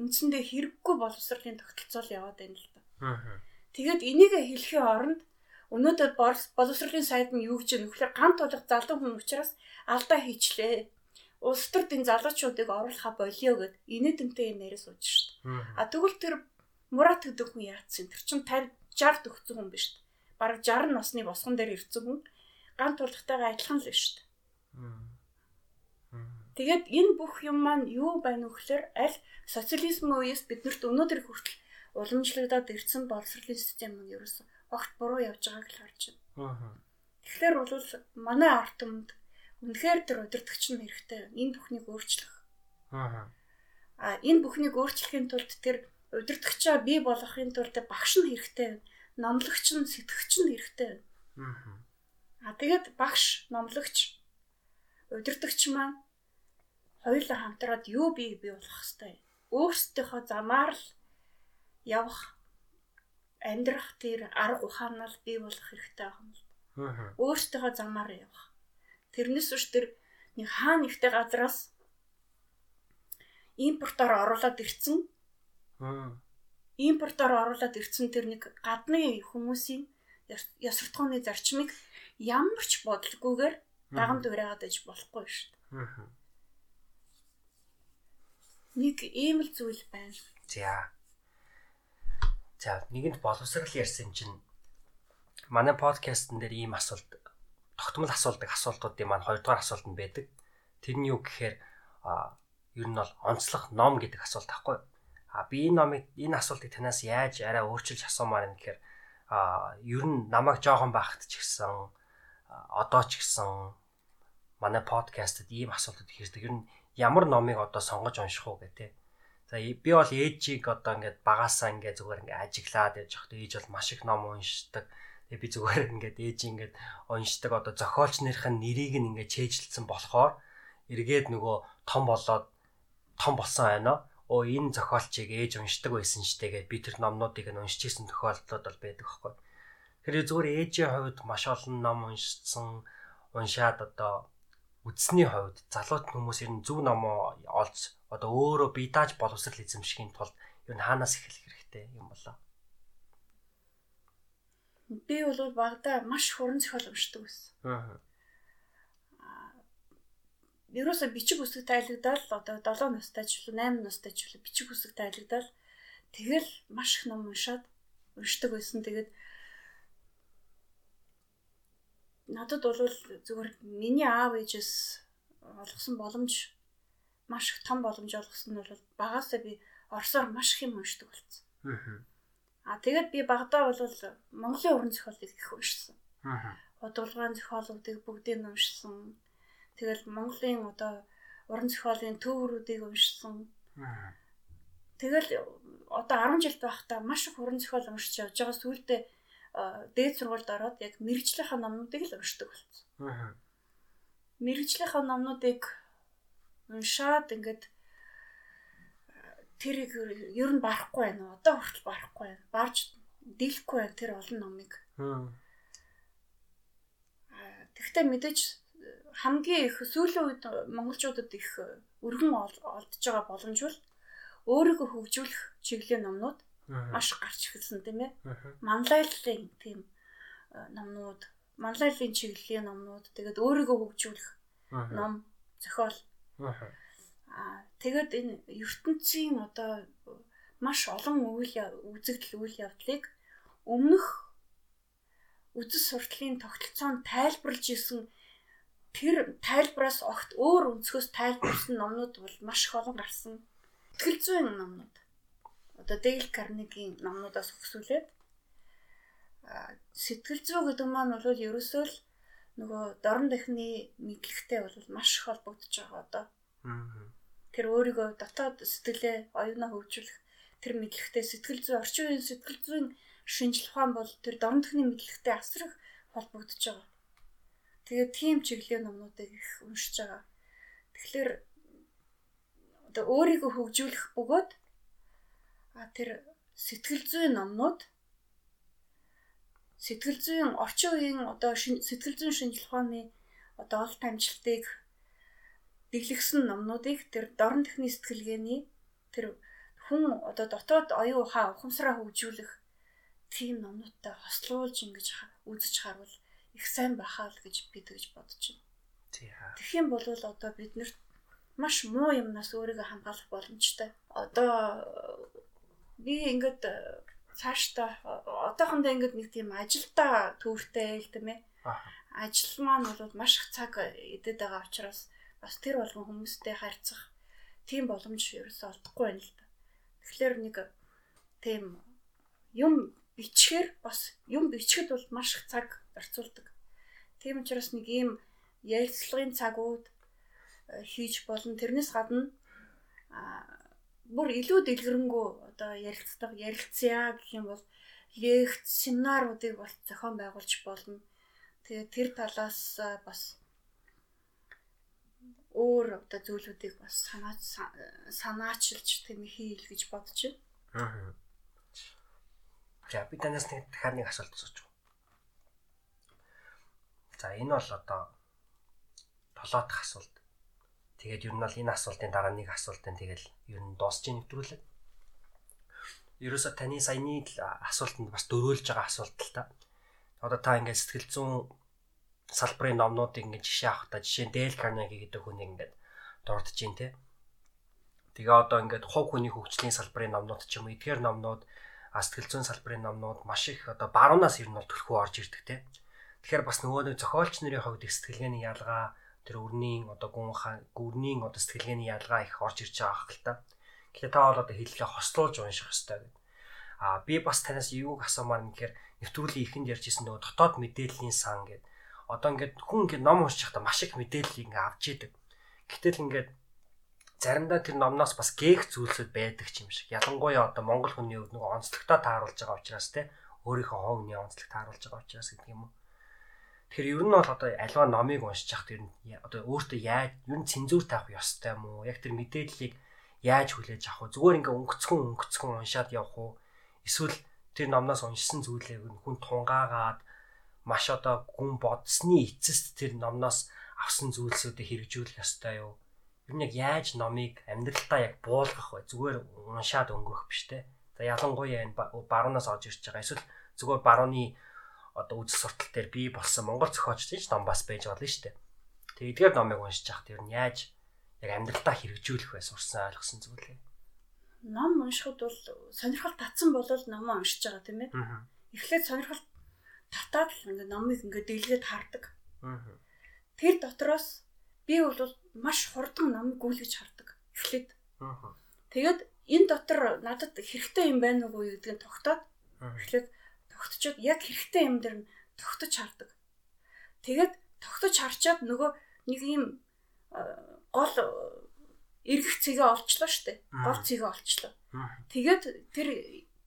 үндсэндээ хэрэггүй боловсролын тогтолцоо л яваад байна л да. Тэгээд энийг хэлхийн оронд өнөөдөр боловсролын сайд нь юу гэж нөхлөөр гант тулах залуу хүн учраас алдаа хийчлээ улс төрд энэ залуучуудыг оруулахаа болио гэд инээдэмтэй юм яриа сууж шít. А тэгвэл тэр Мурат гэдэг хүн яатсан. Тэр чин 50 60 төгссөн хүн биш. бараг 60 насны босгон дээр ирсэн хүн ганц тулхтайгаа адилхан л дээ. Тэгээд энэ бүх юм маань юу байна вэ гэхээр аль социализм үеэс биднэрт өнөөдөр хүртэл уламжлагдаад ирсэн боловсролын систем нь ерөөс огт буруу явж байгааг л харж байна. Тэгэхээр бол манай арт түмэнд үнэхээр тэр удирдахч нь хэрэгтэй. Энэ бүхнийг өөрчлөх. Аа. А энэ бүхнийг өөрчлөхийн тулд тэр удирдахчаа бий болгохын тулд багш нь хэрэгтэй. Номлогч нь сэтгэгч нь хэрэгтэй. Аа. А тэгээд багш, номлогч, удирдахч маань хоёулаа хамтраад юу бий бий болох хэвээр өөрсдийнхөө замаар л явах амьдрах тэр арга ухаанаар бий болох хэрэгтэй байгаа юм л. Өөрсдийнхөө замаар явах. Тэрнээс үүш тэр нэг хаана ихтэй газраас импортоор оруулаад ирсэн. Импортоор оруулаад ирсэн тэр нэг гадны хүмүүсийн ясвартгооны зарчмыг ямар ч бодлоггүйгээр даган дуурайгаад иж болохгүй шүү дээ нэг ийм л зүйл байна. За. За, нэгэнд боловсрал ярьсан чинь манай подкастн дээр ийм асуулт тогтмол асуулдаг асуултуудын маань хоёрдугаар асуулт нь байдаг. Тэр нь юу гэхээр ер нь бол онцлог ном гэдэг асуулт байхгүй. А би энэ номыг энэ асуултыг танаас яаж арай өөрчилж асуумаар юм гэхээр а ер нь намайг жоохон байхад ч гэсэн одоо ч гэсэн манай подкастад ийм асуултууд ихэрдэг. Ер нь ямар номыг одоо сонгож унших уу гэдэг. За би бол ээжийг одоо ингээд багасаа ингээд зүгээр ингээд ажиглаад яж хат ээж бол маш их ном уншдаг. Тэгээ би зүгээр ингээд ээж ингээд уншдаг одоо зохиолч нарын нэрийг нь ингээд чэйжилсэн болохоор эргээд нөгөө том болоод том болсон байна. Оо энэ зохиолчийг ээж уншдаг байсан штэ гэд би тэр номнуудыг нь уншиж исэн тохиолдлууд бол байдаг байхгүй. Тэгэхээр зүгээр ээжийн хувьд маш олон ном уншсан уншаад одоо үдсний хувьд залуут хүмүүс ер нь зөв номоо олж одоо өөрөө бие дааж боловсрал эзэмшихийн тулд ер нь хаанаас эхлэх хэрэгтэй юм болоо. Би бол багада маш хуран зохиол уншдаг байсан. Аа. Ерөөсө бичиг үсэг тайлагдал одоо 7 настай ч үлээ 8 настай ч үлээ бичиг үсэг тайлагдал тэгэл маш их ном уншаад уншдаг байсан. Тэгээд надад бол зүгээр миний аав ээжээс олгосон боломж маш их том боломж олгосон нь бол багасаа би орсоор маш их юм уншдаг болсон. Аа тэгээд би багадаа бол Монголын уран зохиолыг их уншсан. Аа. Удалгаан зохиолуудыг бүгдийг уншсан. Тэгэл Монголын одоо уран зохиолын төврүүдийг уншсан. Аа. Тэгэл одоо 10 жил байхдаа маш их уран зохиол уншиж явж байгаа сүүлдээ дээд сургуульд ороод яг мэрэгжлийнхаа номнуудыг л уншдаг болсон. Аа. Мэрэгжлийнхаа номнуудыг уншаад ингээд тэрийг ер нь барахгүй байна. Одоо хүртэл барахгүй байна. Барж дийлэхгүй байна тэр олон номыг. Тэгвэл мэдээж хамгийн их сүүлийн үед монголчуудад их өргөн олдж байгаа боломж бол өөрийгөө хөгжүүлэх чиглэлийн номнууд маш гарч эхэлсэн тийм ээ. Манлайллын тийм номнууд, манлайллын чиглэлийн номнууд, тэгээд өөрийгөө хөгжүүлэх ном, зохиол. Аа тэгээд энэ ертөнцийн одоо маш олон үйл үзэгдэл үйл явдлыг өмнөх үзэл сурталын тогтолцоонд тайлбарлаж исэн тэр тайлбараас огт өөр өнцгөөс тайлбарсан номнууд бол маш их олон гарсан. Тэтгэл зүйн номнууд одоо Дейл Карнегийн номнуудаас өгсүүлээд сэтгэл зүй гэдэг маань бол ерөөсөө л нөгөө дорн дахны мэдлэгтэй бол маш их холбогдож байгаа одоо. Тэр өөрийгөө дотоод сэтгэлээ оюунаа хөгжүүлэх тэр мэдлэгтэй сэтгэл зүй орчин үеийн сэтгэл зүйн шинжлэх ухаан бол тэр дорн дахны мэдлэгтэй асар их холбогдож байгаа. Тэгээд тийм чиглэлийн номнуудыг их уншиж байгаа. Тэгэхээр одоо өөрийгөө хөгжүүлэх бөгөөд А тэр сэтгэл зүйн номнууд сэтгэл зүйн орчин үеийн одоо сэтгэл зүйн шинжилгээ ухааны одоо олт амжилтыг дэглэгсэн номнуудыг тэр дорн техний сэтгэлгээний тэр хүн одоо дотоод оюун ухаан ухамсараа хөгжүүлэх тийм номнуудтай хослуулж ингэж үзэж харвал их сайн байхаа л гэж би тэгж бодож байна. Тэгэх юм бол одоо бид нарт маш муу юмнаас өөрийгөө хамгаалах боломжтой. Одоо би ингээд цаашдаа одоохондоо ингээд нэг тийм ажилдаа төвөртэй л тийм ээ. Ажил маань бол маш их цаг идэт байгаа учраас бас тэр болгон хүмүүстэй харьцах тийм боломж ерөөсөө олдохгүй байна л да. Тэгэхээр нэг тийм юм бичгээр бас юм бичгэд бол маш их цаг зарцуулдаг. Тийм учраас нэг ийм ярилцлагын цагууд э, хийж болон тэрнээс гадна бүр илүү дэлгэрэнгүй одоо ярилцдаг ярилцъя гэх юм бол лекц семинаруудыг бол зохион байгуулж болно. Тэгээ тэр талаас бас өөр одоо зүйлүүдийг бас санаач санаачилж тийм хийл гэж бодож байна. За би танаас нэг дахиад нэг асуулт асууж байна. За энэ бол одоо толоо дахь асуулт. Тэгээд ер нь бол энэ асуултын дараа нэг асуултын тэгэл ер нь дуусч нэвтрүүлээ. Ерөөсө таны саяны асуултанд бас дөрөөлж байгаа асуулт л та. Одоо та ингээд сэтгэл зүйн салбарын номнуудыг ингээд жишээ авах та жишээ нь Dale Carnegie гэдэг хүн ингээд дурдж байна те. Тэгээ одоо ингээд хов хүний хөгжлийн салбарын номнууд ч юм уу эдгээр номнууд сэтгэл зүйн салбарын номнууд маш их одоо баруунаас ер нь бол төлхөө орж ирдэг те. Тэгэхээр бас нөгөө нэг зохиолч нарын хувьд сэтгэлгээний ялгаа тэр өрнийн одоо гүн гүрнийн одоо сэтгэлгээний ялгаа их орж ирж байгаа хэл та. Тэгэхээр та бол одоо хэллээ хослуулж унших хэрэгтэй гэдэг. А би бас танаас юуг асуумаар нэхэр нэвтрүүлгийн ихэнд ярьжсэн нөгөө дотоод мэдээллийн сан гэдэг. Одоо ингээд хүн ингээд ном уншиж байхдаа маш их мэдээллийг ингээд авч идэг. Гэтэл ингээд заримдаа тэр номноос бас гээх зүйлсүүд байдаг юм шиг. Ялангуяа одоо монгол хүний нөгөө онцлогтой тааруулж байгаа учраас те өөрийнхөө ховны онцлог тааруулж байгаа учраас гэдэг юм уу. Тэгэхээр ер нь бол одоо альва номыг уншиж хахад ер нь одоо өөртөө яаж ер нь цензуур тавих ёстой юм уу? Яг тэр мэдээллийг яаж хүлээж авах вэ? Зүгээр ингээ өнгөцгөн өнгөцгөн уншаад явах уу? Эсвэл тэр номноос уншсан зүйлээ хүн тунгаагаад маш одоо гүн бодсны эцэст тэр номноос авсан зүйлсүүдийг хэрэгжүүлэх ёстой юу? Ер нь яг яаж номыг амьдралтаа яг буулгах вэ? Зүгээр уншаад өнгөрөх биш те. За ялангуяа энэ баруунаас орж ирж байгаа. Эсвэл зүгээр барууны одоо үзэл суртал дээр би болсон монгол зохиолчдын ном бас байж болно шүү дээ. Тэгээ эдгээр номыг уншиж яхад ер нь яаж яг амьдралдаа хэрэгжүүлэх вэ сурсан ойлгосон зүйлээ. Ном уншихад бол сонирхол татсан болол номоо уншиж байгаа тийм ээ. Эхлээд сонирхол татаад л ингээд номыг ингээд дэлгээд хардаг. Тэр дотроос би бол маш хурдан номыг гүйлгэж хардаг. Эхлээд. Тэгээд энэ дотор надад хэрэгтэй юм байна уу гэдгийг тогтоод эхлээд тогтчод яг хэрэгтэй юм дээр нь тогтож хардаг. Тэгээд тогтож харчаад нөгөө нэг юм гол эргэх цэгээ олчлоо штэ. Гол цэгээ олчлоо. Тэгээд тэр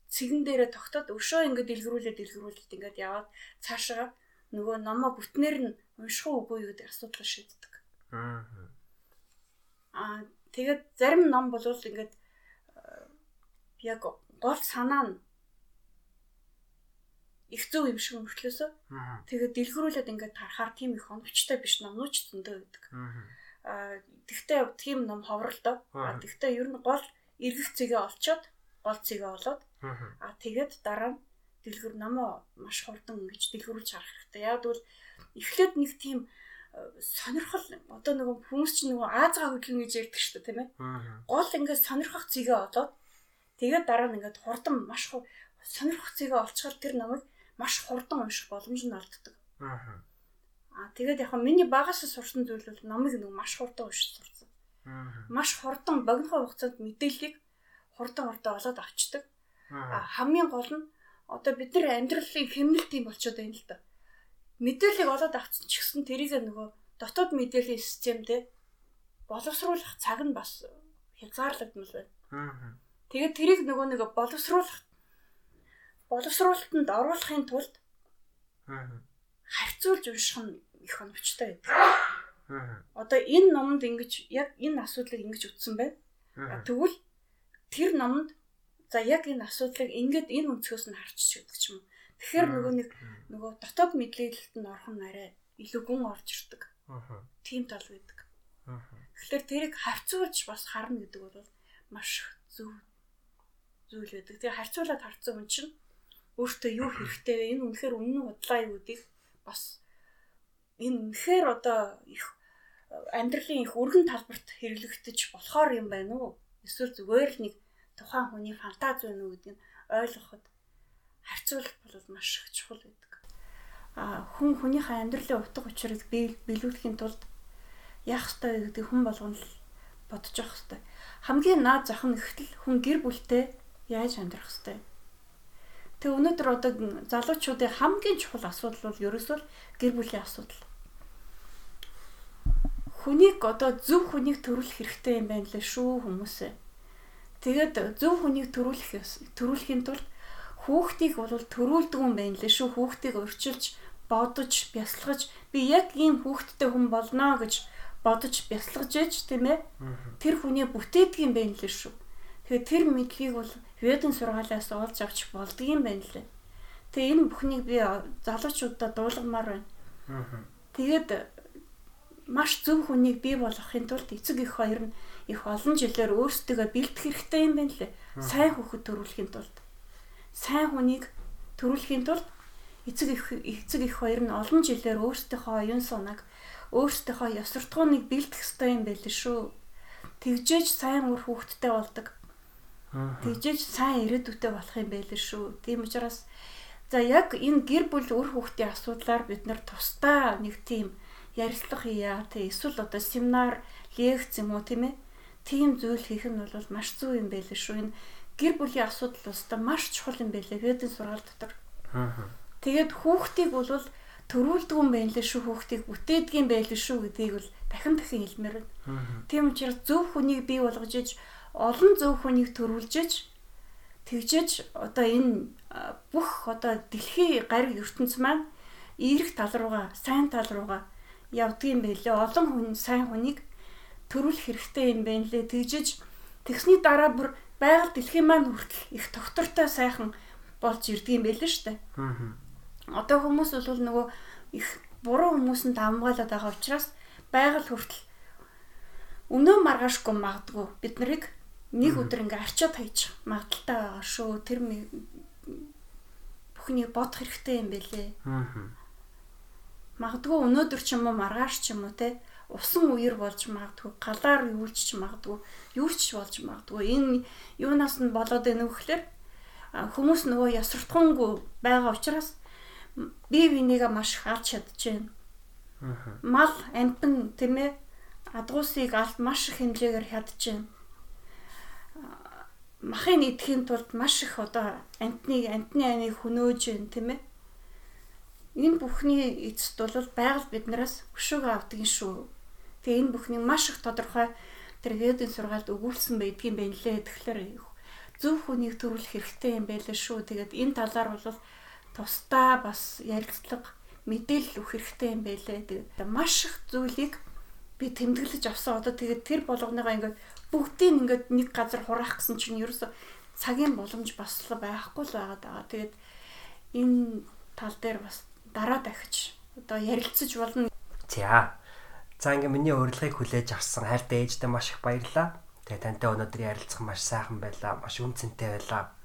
цэгэн дээрээ тогтоод өшөө ингээд дэлгэрүүлээд дэлгэрүүлээд ингээд яваад цаашаа нөгөө номоо бүтнээр нь унших уугүй гэдэг асуудал шийддэг. Аа тэгээд зарим ном бол ингээд яг гол санаа нь их зөв юм шиг мөртлөөсөө. Тэгээд дэлгэрүүлээд ингээд харахаар тийм их оновчтой биш номнууч зөндөө байдаг. Аа тэгтээ тийм ном ховролдоо. Аа тэгтээ ер нь гол эргэх зэгээ олцоод гол зэгээ олоод аа тэгээд дараа нь дэлгэр номоо маш хурдан ингэж дэлгэрүүлж харах хэрэгтэй. Яг бол эхлээд нэг тийм сонирхол одоо нөгөө хүмүүс чинь нөгөө Аазгаа хөдлөн гэж ярьдаг шүү дээ тийм ээ. Гол ингээд сонирхох зэгээ олоод тэгээд дараа нь ингээд хурдан маш сонирхох зэгээ олцохоор тэр номыг маш хурдан унших боломж нь олддог. Аа. Аа тэгээд яг миний багаас сурсан зүйл бол номыг нэг маш хурдан уншиж сурсан. Аа. Маш хурдан богино хугацаанд мэдээллийг хурдан хурдан олоод авчдаг. Аа хамгийн гол нь одоо бид нар амьдралын хэмнэлт юм болчиход байна л да. Мэдээллийг олоод авсан ч гэсэн тэрийг нөгөө дотоод мэдээллийн системтэй боловсруулах цаг нь бас хязгаарлагдмал байна. Аа. Тэгээд тэрийг нөгөө нэг боловсруулах боловсруулалтанд оруулахын тулд харьцуулж унших нь их оновчтой байдаг. Одоо энэ номонд ингэж яг энэ асуудлыг ингэж үтсэн байна. Тэгвэл тэр номонд за яг энэ асуудлыг ингээд энэ өнцгөөс нь харчих гэдэг ч юм уу. Тэгэхээр нөгөө нэг нөгөө дотоод мэдлэлд нь орох нь арай илүү гүн орж ирдэг. Тийм тал байдаг. Тэгэхээр тэрийг харьцуулж бас харна гэдэг бол маш зөв зүйл байдаг. Тэгээ харьцуулаад харцсан хүн чинь өөртөө юу хэрэгтэй вэ? Энэ үнэхээр үнэн удлаа юу гэдгийг бас энэ үнэхээр одоо их амьдралын их өргөн талбарт хэрэглэгдэж болохоор юм байна уу? Эсвэл зүгээр л нэг тухайн хүний фантази байна уу гэдгийг ойлгоход харьцуулах бол маш их чухал байдаг. А хүн хүнийхээ амьдралын утга учирыг биелүүлэхийн тулд яах ёстой гэдэг хүн болгоно л бодож явах ёстой. Хамгийн наад зах нь ихтэл хүн гэр бүлтэй яаж амьдрах ёстой. Тэг өнөөдөр одоо залуучуудын хамгийн чухал асуудал бол ерөөсөө гэр бүлийн асуудал. Хүнийг одоо зөв хүнийг төрүүлэх хэрэгтэй юм байна лээ шүү хүмүүсээ. Тэгээд зөв хүнийг төрүүлэх төрүүлэхийн тулд хүүхдийг бол төрүүлдэг юм байна лээ шүү. Хүүхдийг урьчилж, бодож, бясалгаж би яг ийм хүүхдтэй хүн болно гэж бодож бясалгаж ээж тийм ээ. Тэр хүний бүтээдэг юм байна лээ шүү. Тэгэхээр тэр мэдлэгийг бол Ведэн сургаалаас олж авч болдгийм байна лээ. Тэгээ энэ бүхнийг би залуучуудад дуулгамаар байна. Тэгээд маш зөв хүнийг бий болгохын тулд эцэг их хоёр нь их олон жилээр өөрсдөө бэлдэх хэрэгтэй юм байна лээ. Сайн хөхөд төрүүлэхийн тулд сайн хүнийг төрүүлэхийн тулд эцэг их эцэг их хоёр нь олон жилээр өөрсдийнхөө оюун санааг өөрсдийнхөө ёс суртахууныг бэлдэх ёстой юм байл шүү. Тэгжээж сайн үр хүүхэдтэй болдог. Тэгжээж сайн ирээдүйтэй болох юм байл шүү. Тийм учраас за яг энэ гэр бүл үр хүүхдийн асуудлаар бид нар тусдаа нэг тийм ярилцлага хийя. Тэ эсвэл одоо семинар, лекц юм уу тийм ээ? Тийм зүйл хийх нь бол маш зөв юм байл шүү. Энэ гэр бүлийн асуудал устаа маш чухал юм байлээ ведэн сургаал дотор. Тэгээд хүүхдийг бол төрүүлдэг юм байна лээ шүү хүүхдийг бүтээдэг юм байл шүү гэдгийг бол дахин дахин хэлмээр байна. Тийм учраас зөв хүнийг бий болгож иж олон зөв хүнийг төрүүлж иж тэгжээж одоо энэ бүх одоо дэлхийн гариг ертөнц маань эерэг тал руугаа сайн тал руугаа явдгийм байлээ. Олон хүн сайн хүнийг төрүүлэх хэрэгтэй юм байна лээ. Тэгжээж тэгсний дараа бүр байгаль дэлхийн маань хүртэл их доктортой сайхан болж ирдэг юм байл л штэ. Аа. Одоо хүмүүс бол нөгөө их буруу хүмүүсэнд амгаалаад байгаа учраас байгаль хүртэл өнөө маргаашгүй магадгүй бид нарыг нэг өдөр ингээ арчаад хайж магадaltaй байгаа шүү. Тэр бүхнийг бодох хэрэгтэй юм бэлээ. Аа. Магадгүй өнөөдөр ч юм уу маргааш ч юм уу те усан үер болж магадгүй, галаар юулч магадгүй, юуч болж магадгүй. Энэ юунаас нь болоод байна вэ гэхээр хүмүүс нөгөө ясвартхангүй байгаа учраас бие бинийгээ маш их алж чадчихэв. Мал амтан тийм ээ адгуусыг алт маш их хэмжээгээр хядчихэв. Махын идэхийн тулд маш их одоо амтны амтны аныг хөнөөж байна тийм ээ. Энэ бүхний эцэст бол байгаль биднээс өшөөгөө авдаг юм шүү. Тэгээ энэ бүхний маш их тодорхой тэр ведийн сургаалд өгүүлсэн байдгийн байна лээ. Тэгэхээр зөв хүнийг төрүүлэх хэрэгтэй юм байлаа шүү. Тэгээд энэ талаар бол тусдаа бас ярилцлага мэдээлэл өгөх хэрэгтэй юм байлээ. Тэгээд маш их зүйлийг би тэмдэглэж авсан. Одоо тэгээд тэр болгоныгаа ингээд бүгдийг ингээд нэг газар хураах гэсэн чинь ерөөсө цагийн боломж бас байхгүй л байгаа даа. Тэгээд энэ тал дээр бас дараа дахиж одоо ярилцаж болно. За За ингээ миний урилгыг хүлээж авсан хайртай ээжтэй маш их баярлалаа. Тэгээ тантай өнөөдрийн ярилцах маш сайхан байлаа. Маш үнцэнтэй байлаа.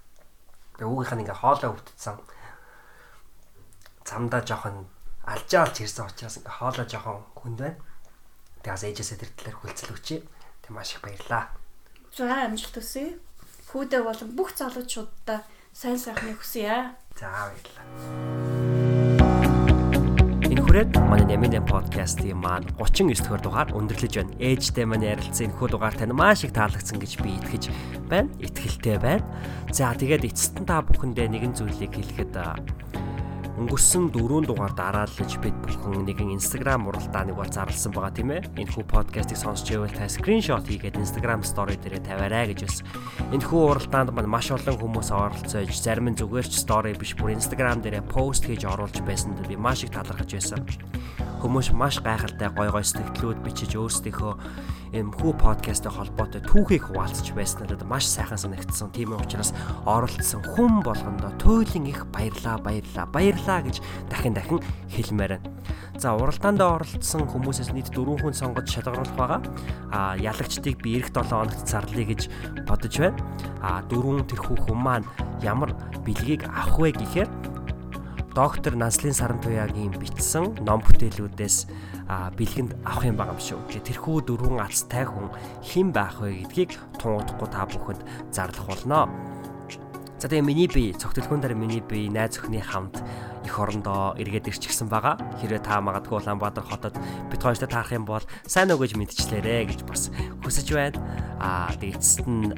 Тэгээ өвгийнх нь ингээ хоолоо өвдсөн. Замдаа жоохон алжаалж ирсэн учраас ингээ хоолоо жоохон хүнд байна. Тэгээс ээжээсээ тэр талаар хүлцэл өгчээ. Тэг маш их баярлалаа. За амжилт хүсье. Хүүдээ болон бүх залуучуудаа сайн сайхныг хүсье. За баярлалаа. Энэхүрээд манай Нямин подкастын маань 39 дугаар дугаар өндөрлөж байна. Ээжтэй маань ярилцсан энэхүү дугаар тань маш их таалагдсан гэж би итгэж байна. Итгэлтэй байна. За тэгээд эцэст нь та бүхэндээ нэгэн зүйлийг хэлэхэд өнгөрсөн 4 дугаар дараалж бид бүхэн нэгэн Instagram уралдааныг бол зарласан байгаа тийм ээ. Энэхүү подкастыг сонсч байвал та скриншот хийгээд Instagram story дээрээ тавиарай гэж бас. Энэхүү уралдаанд маань маш олон хүмүүс оролцож, зарим нь зүгээр ч story биш бүр Instagram дээрээ пост хийж оруулж байсанд би маш их талархаж байсан. Хүмүүс маш гайхалтай гой гой сэтгэлүүд бичиж өөрсдийнхөө юм хүү подкасттай холбоотой түүхийг хуваалцж байсан надад маш сайхан санагдсан. Тийм учраас оролцсон хүн болгондоо туйлын их баярлаа баярлаа баярлаа гэж дахин дахин хэлмээр байна. За уралдаанд оролцсон хүмүүсээс нийт 4 хүн сонгож шалгаруулах байгаа. А ялагчдыг би эх 7 хоногт зарлая гэж бодож байна. А дөрвөн тэрхүү хүн маань ямар бэлгийг авах вэ гэхээр доктор Наслин Сарантуягийн бичсэн ном бүтээлүүдээс бэлгэнд авах юм байгаа юм шүү. Тэрхүү дөрвөн алцтай хүн хэн байх вэ гэдгийг тунгахдахгүй та бүхэнд зарлах болно. За тэгээ миний бие цогтөлхүүн дээр миний бие найз өхний хамт их орондоо эргээд ирчихсэн байгаа. Хэрвээ та магадгүй Улаанбаатар хотод бид хоёртой таарах юм бол сайн уу гэж мэдчихлээрэ гэж бас хүсэж байна. Аа тэгээ эцэст нь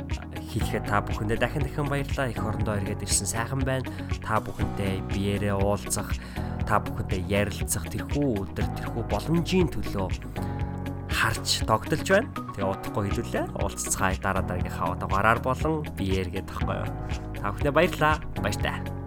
хэлэхэд та бүхэндээ дахин дахин баярлалаа. Их орондоо эргээд ирсэн сайхан байна. Та бүхэнтэй биеэрээ уулзах, та бүхэндээ ярилцах тэрхүү өдөр тэрхүү боломжийн төлөө харж тогтолж байна. Тэгээ удахгүй хэлүүлээ. Уулзцгаая дараа дараагийнхаа удаагаар болон биеэр гэдэг тахгүй юу. Та бүхэндээ баярлалаа. Баяртай.